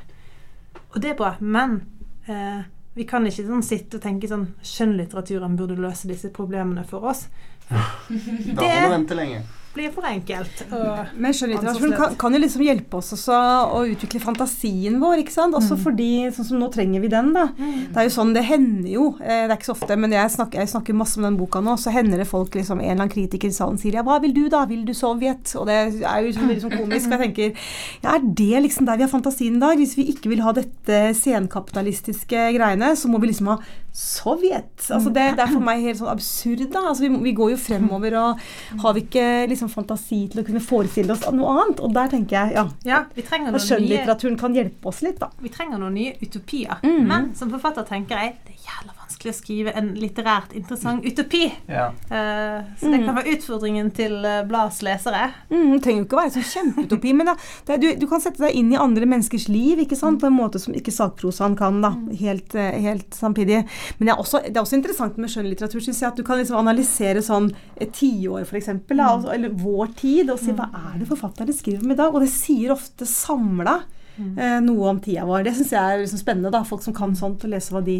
Og det er bra, men eh, vi kan ikke sånn sitte og tenke sånn skjønnlitteraturen burde løse disse problemene for oss. Da må du vente lenge. Blir for enkelt. Og Men skjønnlitteraturen kan, kan jo liksom hjelpe oss også å utvikle fantasien vår, ikke sant? Også fordi, sånn som nå trenger vi den, da. Det er jo sånn, det hender jo, eh, det er ikke så ofte, men jeg snakker, jeg snakker masse om den boka nå, så hender det folk, liksom, en eller annen kritiker i salen sier ja, hva vil du da? Vil du Sovjet? Og det er jo liksom veldig sånn komisk, jeg tenker, ja, er det liksom der vi har fantasien i dag? Hvis vi ikke vil ha dette senkapitalistiske greiene, så må vi liksom ha Sovjet. Altså det, det er for meg helt sånn absurd, da. Altså vi, vi går jo fremover, og har vi ikke liksom fantasi til å kunne forestille oss noe annet? Og der tenker jeg, ja, ja, vi trenger at skjønnlitteraturen kan hjelpe oss litt, da. vi trenger noen nye utopier. Mm. Men som forfatter tenker jeg det er jævla vanskelig å skrive en litterært interessant utopi. Ja. Uh, så det Mm. kan være utfordringen til uh, bladets lesere. Mm, det trenger jo ikke å være sånn kjempeutopi, men da, det, er- du, du kan sette deg inn i andre menneskers liv ikke sant? på en måte som ikke sakprosaen kan. da, helt, eh, helt samtidig. Men det er også, det er også interessant med skjønnlitteratur syns jeg, at du kan liksom analysere sånn et tiår, f.eks., altså, eller vår tid, og si hva er det forfatterne skriver om i dag? Og det sier ofte samla eh, noe om tida vår. Det syns jeg er liksom spennende. da, Folk som kan sånt, og lese hva de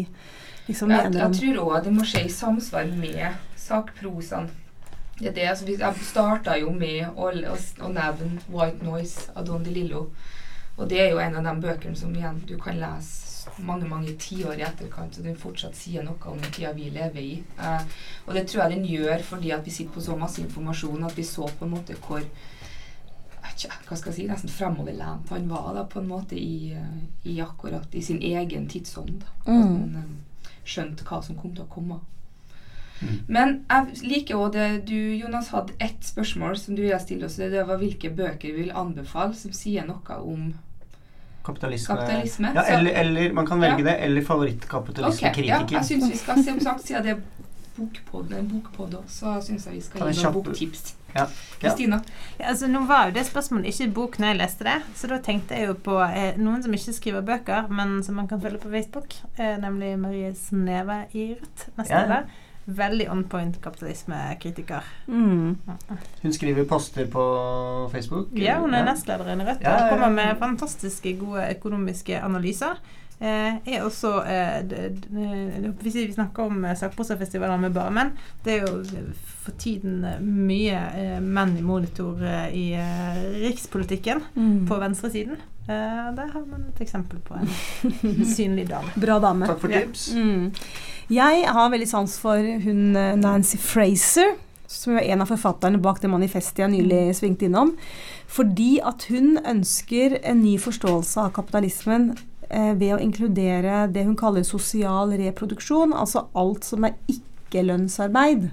liksom Jeg, mener jeg om tror òg det må skje i samsvar med sakprosaen. Det er det, altså, jeg starta jo med å, å, å nevne 'White Noise' av Don DeLillo. Og det er jo en av de bøkene som igjen du kan lese mange mange tiår i etterkant, og den fortsatt sier noe om den tida vi lever i. Eh, og det tror jeg den gjør fordi at vi sitter på så masse informasjon at vi så på en måte hvor tja, hva skal jeg si, nesten fremoverlent han var da, på en måte i, eh, i akkurat i sin egen tidsånd. Mm. Eh, hva som kom til å komme. Mm. Men jeg liker også det du, Jonas, hadde ett spørsmål som du ville stille oss. Det var hvilke bøker vi vil anbefale som sier noe om Kapitalisme. kapitalisme. Ja, eller, eller man kan velge Ja. det, eller Ok, ja, jeg syns vi skal, som sagt, siden det bokpod, en bokpod så syns jeg vi skal gi noen boktips. Ja. Kristina? Ja, altså, nå var jo det spørsmålet ikke bok når jeg leste det, så da tenkte jeg jo på eh, noen som ikke skriver bøker, men som man kan følge på Facebook, eh, nemlig Marie Sneve i Ja. nestleder. Veldig on point kapitalismekritiker. Mm. Hun skriver poster på Facebook. Ja, hun er Ja. nestlederen i Rødt Ja, ja, ja. og kommer med fantastiske gode økonomiske analyser. Eh, er også eh, d- d- Hvis vi snakker om eh, sakprosafestivaler med bare menn, det er jo eh, for tiden eh, mye eh, menn i monitor eh, i eh, rikspolitikken Mm. på venstresiden. Eh, der har man et eksempel på en synlig dame. Bra dame. Takk for Ja. Mm. Jeg har veldig sans for hun eh, Nancy Fraser, som er en av forfatterne bak det manifestet jeg nylig svingte innom. Fordi at hun ønsker en ny forståelse av kapitalismen eh, ved å inkludere det hun kaller sosial reproduksjon, altså alt som er ikke-lønnsarbeid.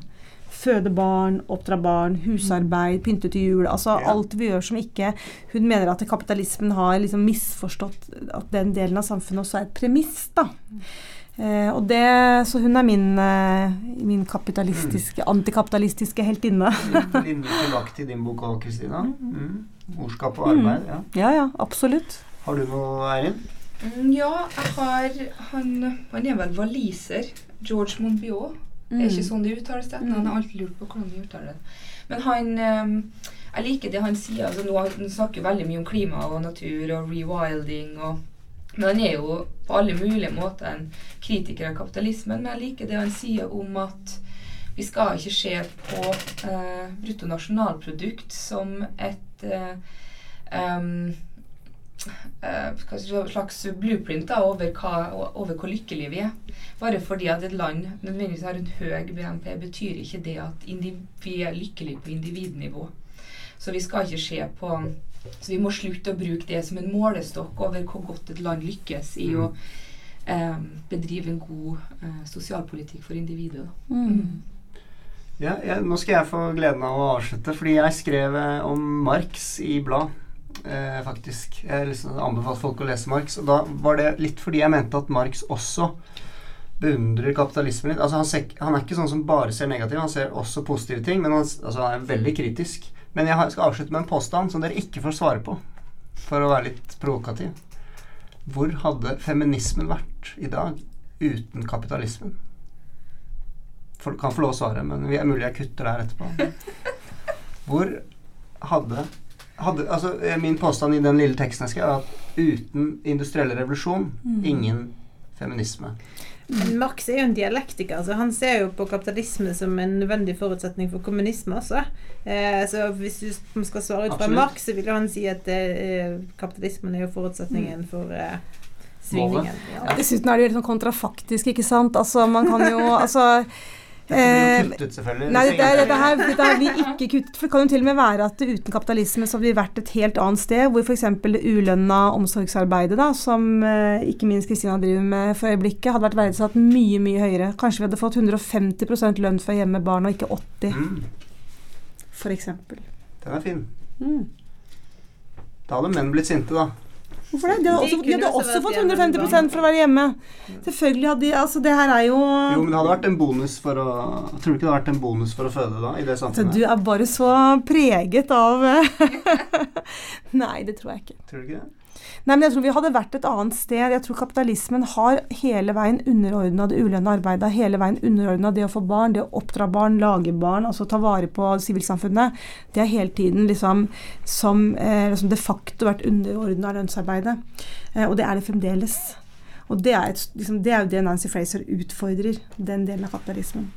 Føde barn, oppdra barn, husarbeid, pynte til jul. Altså Ja. alt vi gjør som ikke Hun mener at kapitalismen har liksom misforstått at den delen av samfunnet også er et premiss. da. Eh, og det, så hun er min, eh, min kapitalistiske, antikapitalistiske heltinne. Linje Lagt til din bok òg, Kristina. Mm. Morskap og arbeid. Ja. Ja, ja, absolutt. Har du noe, Eirin? Mm, ja, jeg har han, han er vel waliser. George Monbiot. Det er ikke sånn det uttales. det. Han har alltid lurt på hvordan de uttaler det. Men han eh, Jeg liker det han sier. altså nå, Han snakker veldig mye om klima og natur og rewilding. og men han er jo på alle mulige måter en kritiker av kapitalismen. Men jeg liker det han sier om at vi skal ikke se på eh, bruttonasjonalprodukt som et eh, em, eh, jeg si, slags blueprint da, over, hva, over hvor lykkelige vi er. Bare fordi at et land nødvendigvis har en høy BNP, betyr ikke det at vi er lykkelige på individnivå. Så vi skal ikke se på Så vi må slutte å bruke det som en målestokk over hvor godt et land lykkes i å eh, bedrive en god eh, sosialpolitikk for individet. Mm. Ja, ja, nå skal jeg få gleden av å avslutte, fordi jeg skrev eh, om Marx i blad. Eh, faktisk. Jeg liksom anbefalte folk å lese Marx. Og da var det litt fordi jeg mente at Marx også beundrer kapitalismen litt. Altså han, ser, han er ikke sånn som bare ser negativt, han ser også positive ting. Men han, altså han er veldig kritisk. Men jeg skal avslutte med en påstand som dere ikke får svare på, for å være litt provokativ. Hvor hadde feminismen vært i dag uten kapitalismen? For, kan få lov å svare, men det er mulig jeg kutter der etterpå. Hvor hadde, hadde altså, eh, Min påstand i den lille teksten jeg skrev, er at uten industriell revolusjon, ingen feminisme. Men Marx er jo en dialektiker, så han ser jo på kapitalisme som en nødvendig forutsetning for kommunisme også. Eh, så hvis du skal svare ut fra Marx, så vil han si at eh, kapitalismen er jo forutsetningen for eh, svingningen. Ja. Dessuten er det jo litt sånn kontrafaktisk, ikke sant. Altså, man kan jo Altså eh, kuttet, selvfølgelig. Nei, dette, dette, her, dette her blir ikke kuttet. For det kan jo til og med være at uten kapitalisme så hadde vi vært et helt annet sted, hvor f.eks. det ulønna omsorgsarbeidet, da, som eh, ikke minst Kristina driver med for øyeblikket, hadde vært verdsatt mye, mye høyere. Kanskje vi hadde fått 150 lønn for hjemme barn, og ikke 80 Mm, f.eks. den er fin. Mm. Da hadde menn blitt sinte, da. Hvorfor det? De hadde også, de hadde også fått hjemme med 150 for å være hjemme. Selvfølgelig hadde de Altså, det her er jo Jo, men det hadde vært en bonus for å Tror du ikke det hadde vært en bonus for å føde da, i det Så samfunnet? du er bare så preget av Nei, det tror jeg ikke. Tror du ikke det? Nei, men jeg tror vi hadde vært et annet sted. Jeg tror kapitalismen har hele veien underordna det ulønna arbeidet. Hele veien underordna det å få barn, det å oppdra barn, lage barn, altså ta vare på sivilsamfunnet. Det har hele tiden liksom som eh, liksom de facto vært underordna lønnsarbeidet. Eh, og det er det fremdeles. Og det er, et, liksom, det er jo det Nancy Fraser utfordrer, den delen av kapitalismen.